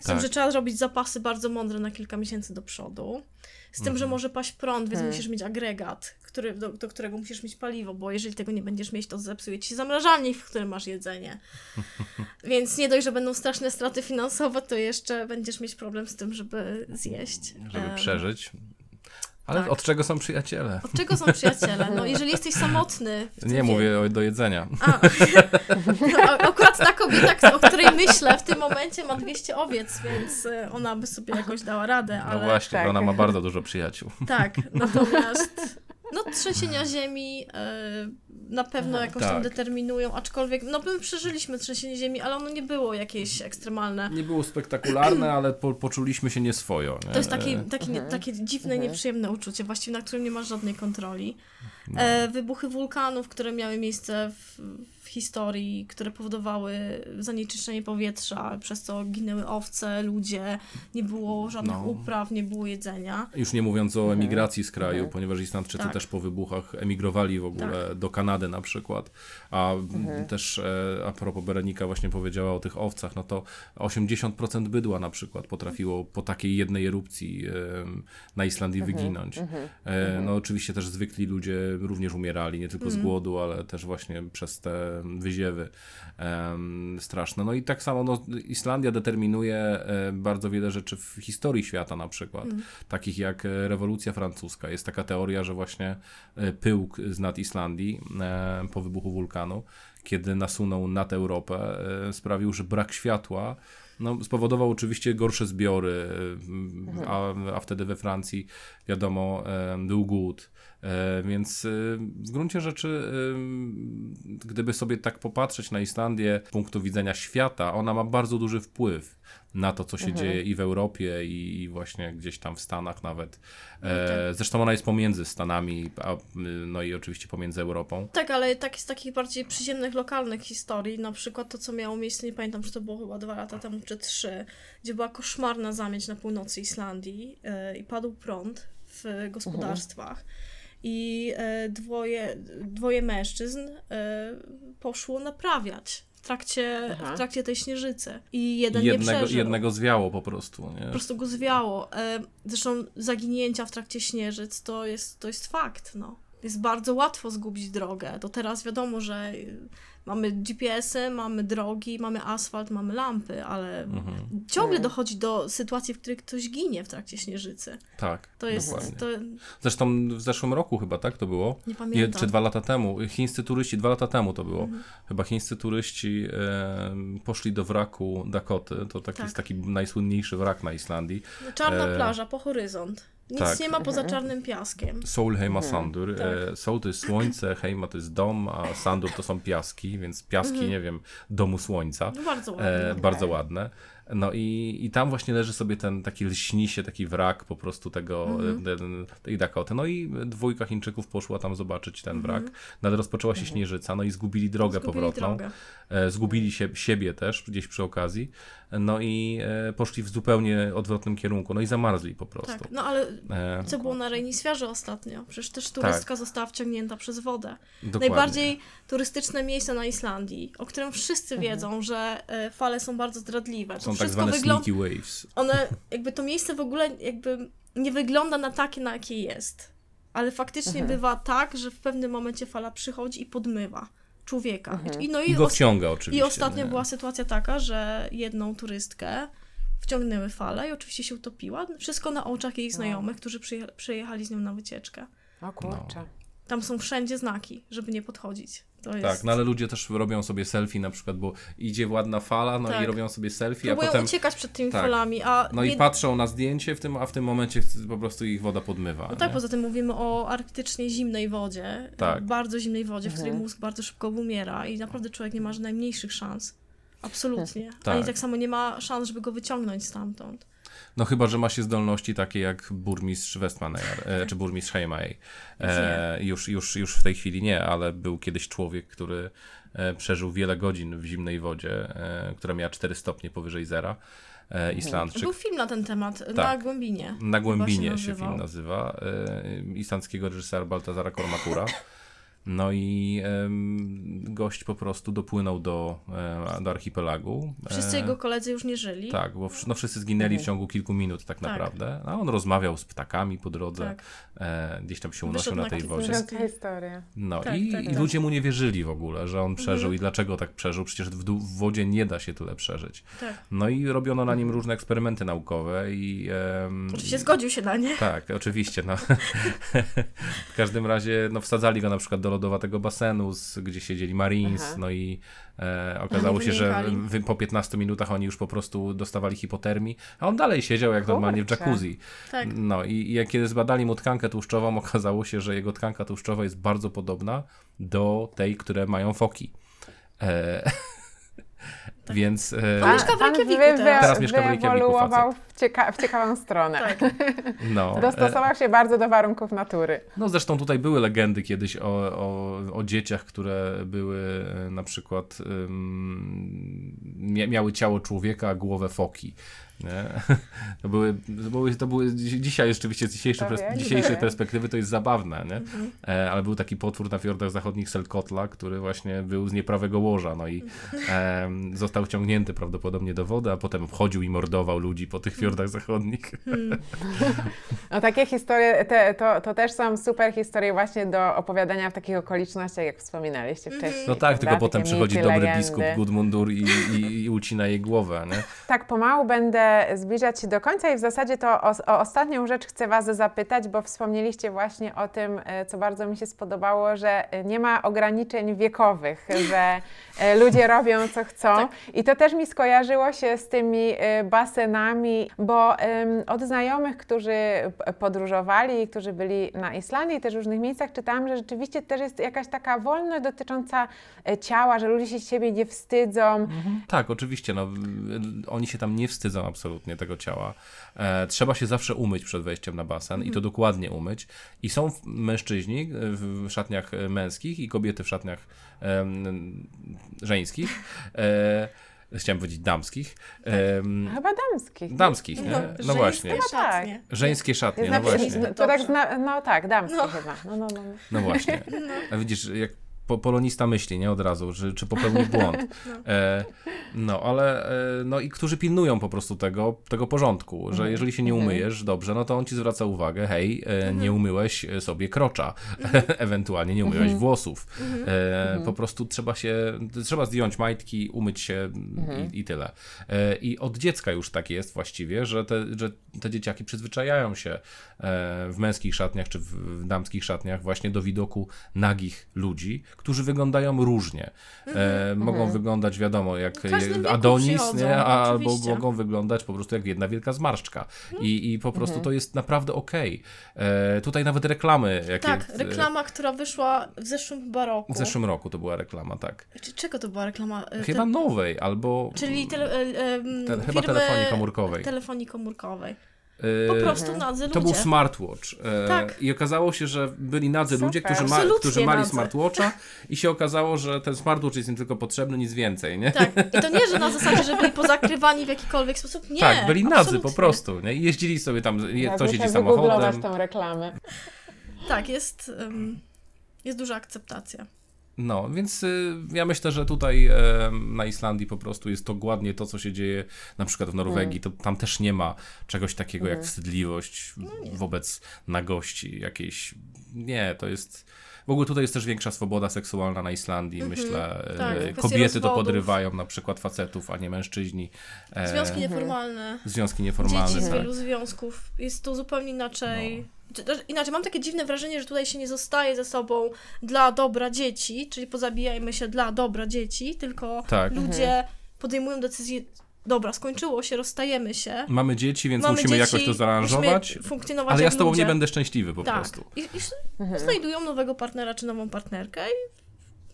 Z tym, Tak. że trzeba zrobić zapasy bardzo mądre na kilka miesięcy do przodu. Z tym, że może paść prąd, więc musisz mieć agregat, który, do, do którego musisz mieć paliwo, bo jeżeli tego nie będziesz mieć, to zepsuje ci się zamrażalnik, w którym masz jedzenie. Więc nie dość, że będą straszne straty finansowe, to jeszcze będziesz mieć problem z tym, żeby zjeść. Żeby Em, przeżyć. Ale tak. od czego są przyjaciele? Od czego są przyjaciele? No, jeżeli jesteś samotny. Nie wie- mówię o, do jedzenia. A, no, akurat ta kobieta, o której myślę w tym momencie ma 200 owiec, więc e, ona by sobie jakoś dała radę, No ale właśnie, tak. ona ma bardzo dużo przyjaciół. tak, natomiast no trzęsienia ziemi e, na pewno jakoś tam Tak. determinują, aczkolwiek no my przeżyliśmy trzęsienie ziemi, ale ono nie było jakieś ekstremalne. Nie było spektakularne, ale po, poczuliśmy się nieswojo. Nie? To jest takie, E, takie, nie, takie dziwne, Mhm. nieprzyjemne uczucie, właściwie na którym nie masz żadnej kontroli. No. E, wybuchy wulkanów, które miały miejsce w historii, które powodowały zanieczyszczenie powietrza, przez co ginęły owce, ludzie, nie było żadnych No. upraw, nie było jedzenia. Już nie mówiąc o emigracji z kraju, Mhm. ponieważ Islandczycy Tak. też po wybuchach emigrowali w ogóle do Kanady na przykład. A m, też e, a propos Berenika właśnie powiedziała o tych owcach, no to 80% bydła na przykład potrafiło po takiej jednej erupcji na Islandii wyginąć. E, no oczywiście też zwykli ludzie również umierali, nie tylko z głodu, ale też właśnie przez te wyziewy straszne. No i tak samo no, Islandia determinuje e, bardzo wiele rzeczy w historii świata na przykład, takich jak e, rewolucja francuska. Jest taka teoria, że właśnie e, pyłk z nad Islandii po wybuchu wulkanu, kiedy nasunął nad Europę, sprawił, że brak światła no, spowodował oczywiście gorsze zbiory, a, a wtedy we Francji, wiadomo, był głód. E, Więc e, w gruncie rzeczy, e, gdyby sobie tak popatrzeć na Islandię z punktu widzenia świata, ona ma bardzo duży wpływ na to, co się dzieje i w Europie, i, właśnie gdzieś tam w Stanach nawet. E, Zresztą ona jest pomiędzy Stanami, a, no i oczywiście pomiędzy Europą. Tak, ale tak z takich bardziej przyziemnych, lokalnych historii, na przykład to, co miało miejsce, nie pamiętam, czy to było chyba dwa lata temu, czy trzy, gdzie była koszmarna zamieć na północy Islandii e, i padł prąd w gospodarstwach. I e, dwoje, dwoje mężczyzn e, poszło naprawiać w trakcie, Aha. w trakcie tej śnieżycy. I jeden nie Jednego, przeżył. jednego zwiało po prostu. Nie? Po prostu go zwiało. E, Zresztą zaginięcia w trakcie śnieżyc to jest, to jest fakt. No. Jest bardzo łatwo zgubić drogę. To teraz wiadomo, że mamy GPS-y, mamy drogi, mamy asfalt, mamy lampy, ale Mhm. ciągle dochodzi do sytuacji, w której ktoś ginie w trakcie śnieżycy. Tak, To jest. dokładnie. To, Zresztą w zeszłym roku chyba, tak to było? nie Nie, pamiętam. czy dwa lata temu. Chińscy turyści, dwa lata temu to było. Mhm. Chyba chińscy turyści e, poszli do wraku Dakoty. To taki Tak. jest taki najsłynniejszy wrak na Islandii. Czarna e, plaża po horyzont. Nic tak. nie ma poza czarnym piaskiem. Soul Heima Sandur. Tak. E, Soul to jest słońce, Heima to jest dom, a Sandur to są piaski, więc piaski, nie wiem, domu słońca. No bardzo ładnie. E, bardzo ładne. No i, i tam właśnie leży sobie ten taki lśni się, taki wrak po prostu tego, Mhm. e, ten, tej Dakoty. No i dwójka Chińczyków poszła tam zobaczyć ten Mhm. wrak. No ale rozpoczęła się śnieżyca, no i zgubili drogę Zgubili powrotną. drogę. E, zgubili się, siebie też gdzieś przy okazji. No i e, poszli w zupełnie odwrotnym kierunku. No i zamarzli po prostu. Tak, no ale E, co było na Rejniswiarze ostatnio? Przecież też turystka została wciągnięta przez wodę. dokładnie. Najbardziej turystyczne miejsce na Islandii, o którym wszyscy wiedzą, że fale są bardzo zdradliwe. Są tak zwane wygląda. sneaky waves. One, jakby to miejsce w ogóle jakby nie wygląda na takie, na jakie jest. Ale faktycznie bywa tak, że w pewnym momencie fala przychodzi i podmywa człowieka. I, no I i, go os- wciąga oczywiście. i ostatnio nie? była sytuacja taka, że jedną turystkę wciągnęły fale i oczywiście się utopiła. Wszystko na oczach jej znajomych, którzy przyjecha- przyjechali z nią na wycieczkę. O kurczę. Tam są wszędzie znaki, żeby nie podchodzić. To jest... Tak, no ale ludzie też robią sobie selfie na przykład, bo idzie ładna fala, no Tak. i robią sobie selfie, Próbują a potem uciekać przed tymi tak. falami, a no i patrzą na zdjęcie, w tym, a w tym momencie po prostu ich woda podmywa. No tak, nie? poza tym mówimy o arktycznie zimnej wodzie, Tak. bardzo zimnej wodzie, w której mózg bardzo szybko umiera i naprawdę człowiek nie ma najmniejszych szans. Absolutnie. Tak. Ani tak samo nie ma szans, żeby go wyciągnąć stamtąd. No chyba, że ma się zdolności takie jak burmistrz Westmaneyer, e, czy burmistrz Heimay. E, już, już, już w tej chwili nie, ale był kiedyś człowiek, który e, przeżył wiele godzin w zimnej wodzie, e, która miała 4 stopnie powyżej zera. E, Islandczyk. Był film na ten temat, na Tak. Głębinie. Na Głębinie się, film nazywa. Islandzkiego reżysera Baltazara Kormakura. No i gość po prostu dopłynął do, e, do archipelagu. Wszyscy E, jego koledzy już nie żyli. Tak, bo no, wszyscy zginęli w ciągu kilku minut tak Tak. naprawdę. A on rozmawiał z ptakami po drodze, Tak. e, gdzieś tam się unosił na na tej wodzie. historia. No Tak, i, tak, i tak. ludzie mu nie wierzyli w ogóle, że on przeżył i dlaczego tak przeżył. Przecież w, w wodzie nie da się tyle przeżyć. Tak. No i robiono na nim różne eksperymenty naukowe i... em, Oczywiście zgodził się na nie. tak, oczywiście. No. w każdym razie no, wsadzali go na przykład do lodowatego basenu, z, gdzie siedzieli Marines, Aha. no i e, okazało się, że wy, po 15 minutach oni już po prostu dostawali hipotermii, a on dalej siedział jak normalnie w Kurczę. jacuzzi. Tak. No i, i jak kiedy zbadali mu tkankę tłuszczową, okazało się, że jego tkanka tłuszczowa jest bardzo podobna do tej, które mają foki. E, Więc... E, On mieszka w pan Reykjaviku wy- teraz. Teraz mieszka w Reykjaviku wyewoluował w, cieka- w ciekawą stronę. Tak. no, e, Dostosował się bardzo do warunków natury. No zresztą tutaj były legendy kiedyś o, o, o dzieciach, które były e, na przykład mia, miały ciało człowieka, a głowę foki. Nie? To, były, to, były, to były dzisiaj rzeczywiście z dzisiejszej, pers- dzisiejszej perspektywy to jest zabawne, nie? Mhm. E, ale był taki potwór na fiordach zachodnich Selkotla, który właśnie był z nieprawego łoża, no i został wciągnięty prawdopodobnie do wody, a potem wchodził i mordował ludzi po tych fiordach zachodnich. No takie historie, te, to, to też są super historie właśnie do opowiadania w takich okolicznościach, jak wspominaliście wcześniej. No tak, prawda? tylko potem Takie przychodzi mity, dobry legendy. biskup Gudmundur i, i, i ucina jej głowę, nie? Tak, pomału będę zbliżać się do końca i w zasadzie to o, o ostatnią rzecz chcę Was zapytać, bo wspomnieliście właśnie o tym, e, co bardzo mi się spodobało, że e, nie ma ograniczeń wiekowych, że e, ludzie robią co chcą. Tak. I to też mi skojarzyło się z tymi e, basenami, bo od znajomych, którzy podróżowali, którzy byli na Islandii i też w różnych miejscach, czytałam, że rzeczywiście też jest jakaś taka wolność dotycząca e, ciała, że ludzie się siebie nie wstydzą. Tak, oczywiście. No, y, oni się tam nie wstydzą absolutnie tego ciała. E, trzeba się zawsze umyć przed wejściem na basen i to dokładnie umyć. I są mężczyźni w szatniach męskich i kobiety w szatniach em, żeńskich. E, chciałem powiedzieć damskich. Em, Chyba damskich. damskich, nie? No, żeńskie właśnie. szatnie. Żeńskie szatnie, no właśnie. no, to tak no tak, damskie No. chyba. No, no, no. No właśnie. A widzisz, jak po, polonista myśli, nie od razu, że, czy popełnił błąd. E, no, ale e, no i którzy pilnują po prostu tego, tego porządku, że jeżeli się nie umyjesz dobrze, no to on ci zwraca uwagę, hej, e, nie umyłeś e, sobie krocza, ewentualnie nie umyłeś włosów. E, Po prostu trzeba się, trzeba zdjąć majtki, umyć się i, i tyle. E, I od dziecka już tak jest właściwie, że te, że te dzieciaki przyzwyczajają się e, w męskich szatniach czy w, w damskich szatniach właśnie do widoku nagich ludzi, którzy wyglądają różnie. E, mogą wyglądać, wiadomo, jak wieku Adonis, nie? A, albo mogą wyglądać po prostu jak jedna wielka zmarszczka. I, I po prostu to jest naprawdę okej. E, tutaj nawet reklamy, jakie Tak, reklama, która wyszła w zeszłym roku. w zeszłym roku to była reklama, tak. Czy, czego to była reklama? E, Chyba te- nowej, albo Czyli tele, e, Te- chyba telefonii komórkowej. Telefonii komórkowej. E, Po prostu nadzy ludzie. To był smartwatch. E, Tak. I okazało się, że byli nadzy Super. ludzie, którzy, ma, którzy mali nadzy. smartwatcha i się okazało, że ten smartwatch jest im tylko potrzebny, nic więcej, nie? Tak, i to nie, że na zasadzie, że byli pozakrywani w jakikolwiek sposób. Nie, Tak, byli nadzy absolutnie. po prostu, nie? I jeździli sobie tam, je, jeździ wygooglować samochodem. tą reklamę. Tak, jest, em, jest duża akceptacja. No, więc y, ja myślę, że tutaj e, na Islandii po prostu jest dokładnie to, co się dzieje na przykład w Norwegii. To, tam też nie ma czegoś takiego jak wstydliwość wobec nagości jakiejś. Nie, to jest... W ogóle tutaj jest też większa swoboda seksualna na Islandii, myślę. E, tak, kwestie Kobiety to podrywają na przykład facetów, a nie mężczyźni. E, Związki nieformalne, związki nieformalne. dzieci z tak. wielu związków. Jest to zupełnie inaczej. No. Inaczej, mam takie dziwne wrażenie, że tutaj się nie zostaje ze sobą dla dobra dzieci, czyli pozabijajmy się dla dobra dzieci, tylko Tak. ludzie podejmują decyzję, dobra, skończyło się, rozstajemy się. Mamy dzieci, więc Mamy musimy dzieci, jakoś to zaaranżować. funkcjonować Ale ja z tobą ludzie. nie będę szczęśliwy po tak. prostu. I, i znajdują nowego partnera czy nową partnerkę i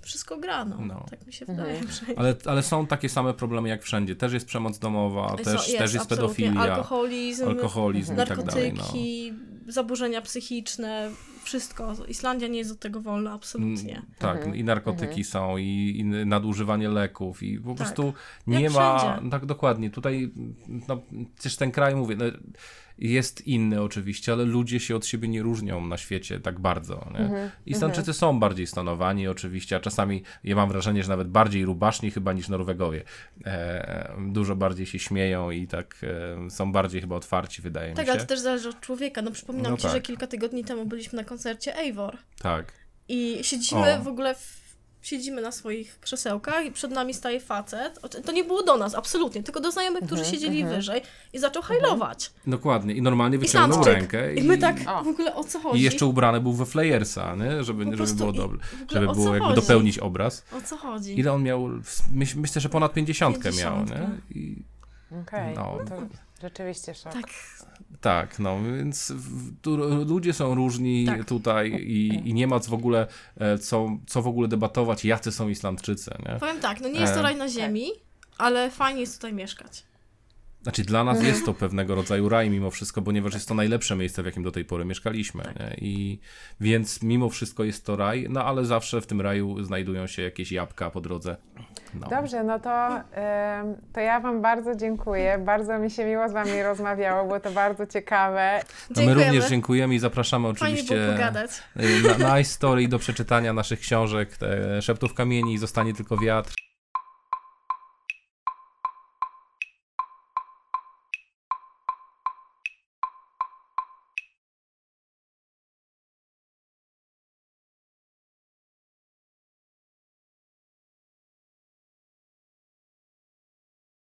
wszystko gra, no. No. Tak mi się wydaje. że- Ale, ale są takie same problemy jak wszędzie. Też jest przemoc domowa, też, So- też jest absolutnie. pedofilia, Alkoholizm, alkoholizm i tak dalej. No. narkotyki, zaburzenia psychiczne, wszystko. Islandia nie jest od tego wolna, absolutnie. Mm, Tak, i narkotyki są, i, i nadużywanie leków, i po Tak. prostu Jak nie ma. wszędzie. Tak, dokładnie. Tutaj, no, przecież ten kraj, mówię, no, jest inny oczywiście, ale ludzie się od siebie nie różnią na świecie tak bardzo. Nie? Islandczycy są bardziej stonowani oczywiście, a czasami ja mam wrażenie, że nawet bardziej rubaszni chyba niż Norwegowie. E, dużo bardziej się śmieją i tak e, są bardziej chyba otwarci, wydaje Tak, mi ale się. to też zależy od człowieka. No przypominam No ci, tak. że kilka tygodni temu byliśmy na koncercie Eivor Tak. i siedzimy O. w ogóle w, siedzimy na swoich krzesełkach i przed nami staje facet. To nie było do nas, absolutnie, tylko do znajomych, którzy Mhm, siedzieli wyżej i zaczął hajlować. Dokładnie. I normalnie wyciągnął Islandczyk. rękę. I my tak O. w ogóle o co chodzi? I jeszcze ubrany był we Flayersa, nie? Żeby, żeby było i- ogóle Żeby było jakby chodzi? dopełnić obraz. O co chodzi? Ile on miał? Myśl, myślę, że ponad 50 miał, Pięćdziesiątkę. nie? I, Okej, No. to rzeczywiście szok. Tak, tak, no więc tu ludzie są różni Tak. tutaj i, i nie ma co w ogóle e, co, co w ogóle debatować, jacy są Islandczycy, nie? powiem tak, no nie jest to E, raj na ziemi, ale fajnie jest tutaj mieszkać. Znaczy dla nas jest to pewnego rodzaju raj mimo wszystko, ponieważ jest to najlepsze miejsce, w jakim do tej pory mieszkaliśmy. Tak. Nie? I więc mimo wszystko jest to raj, no ale zawsze w tym raju znajdują się jakieś jabłka po drodze. No. Dobrze, no to, to ja Wam bardzo dziękuję. Bardzo mi się miło z Wami rozmawiało, było to bardzo ciekawe. No my również dziękujemy i zapraszamy oczywiście y, na, na iStory do przeczytania naszych książek, te Szeptów Kamieni i Zostanie Tylko Wiatr.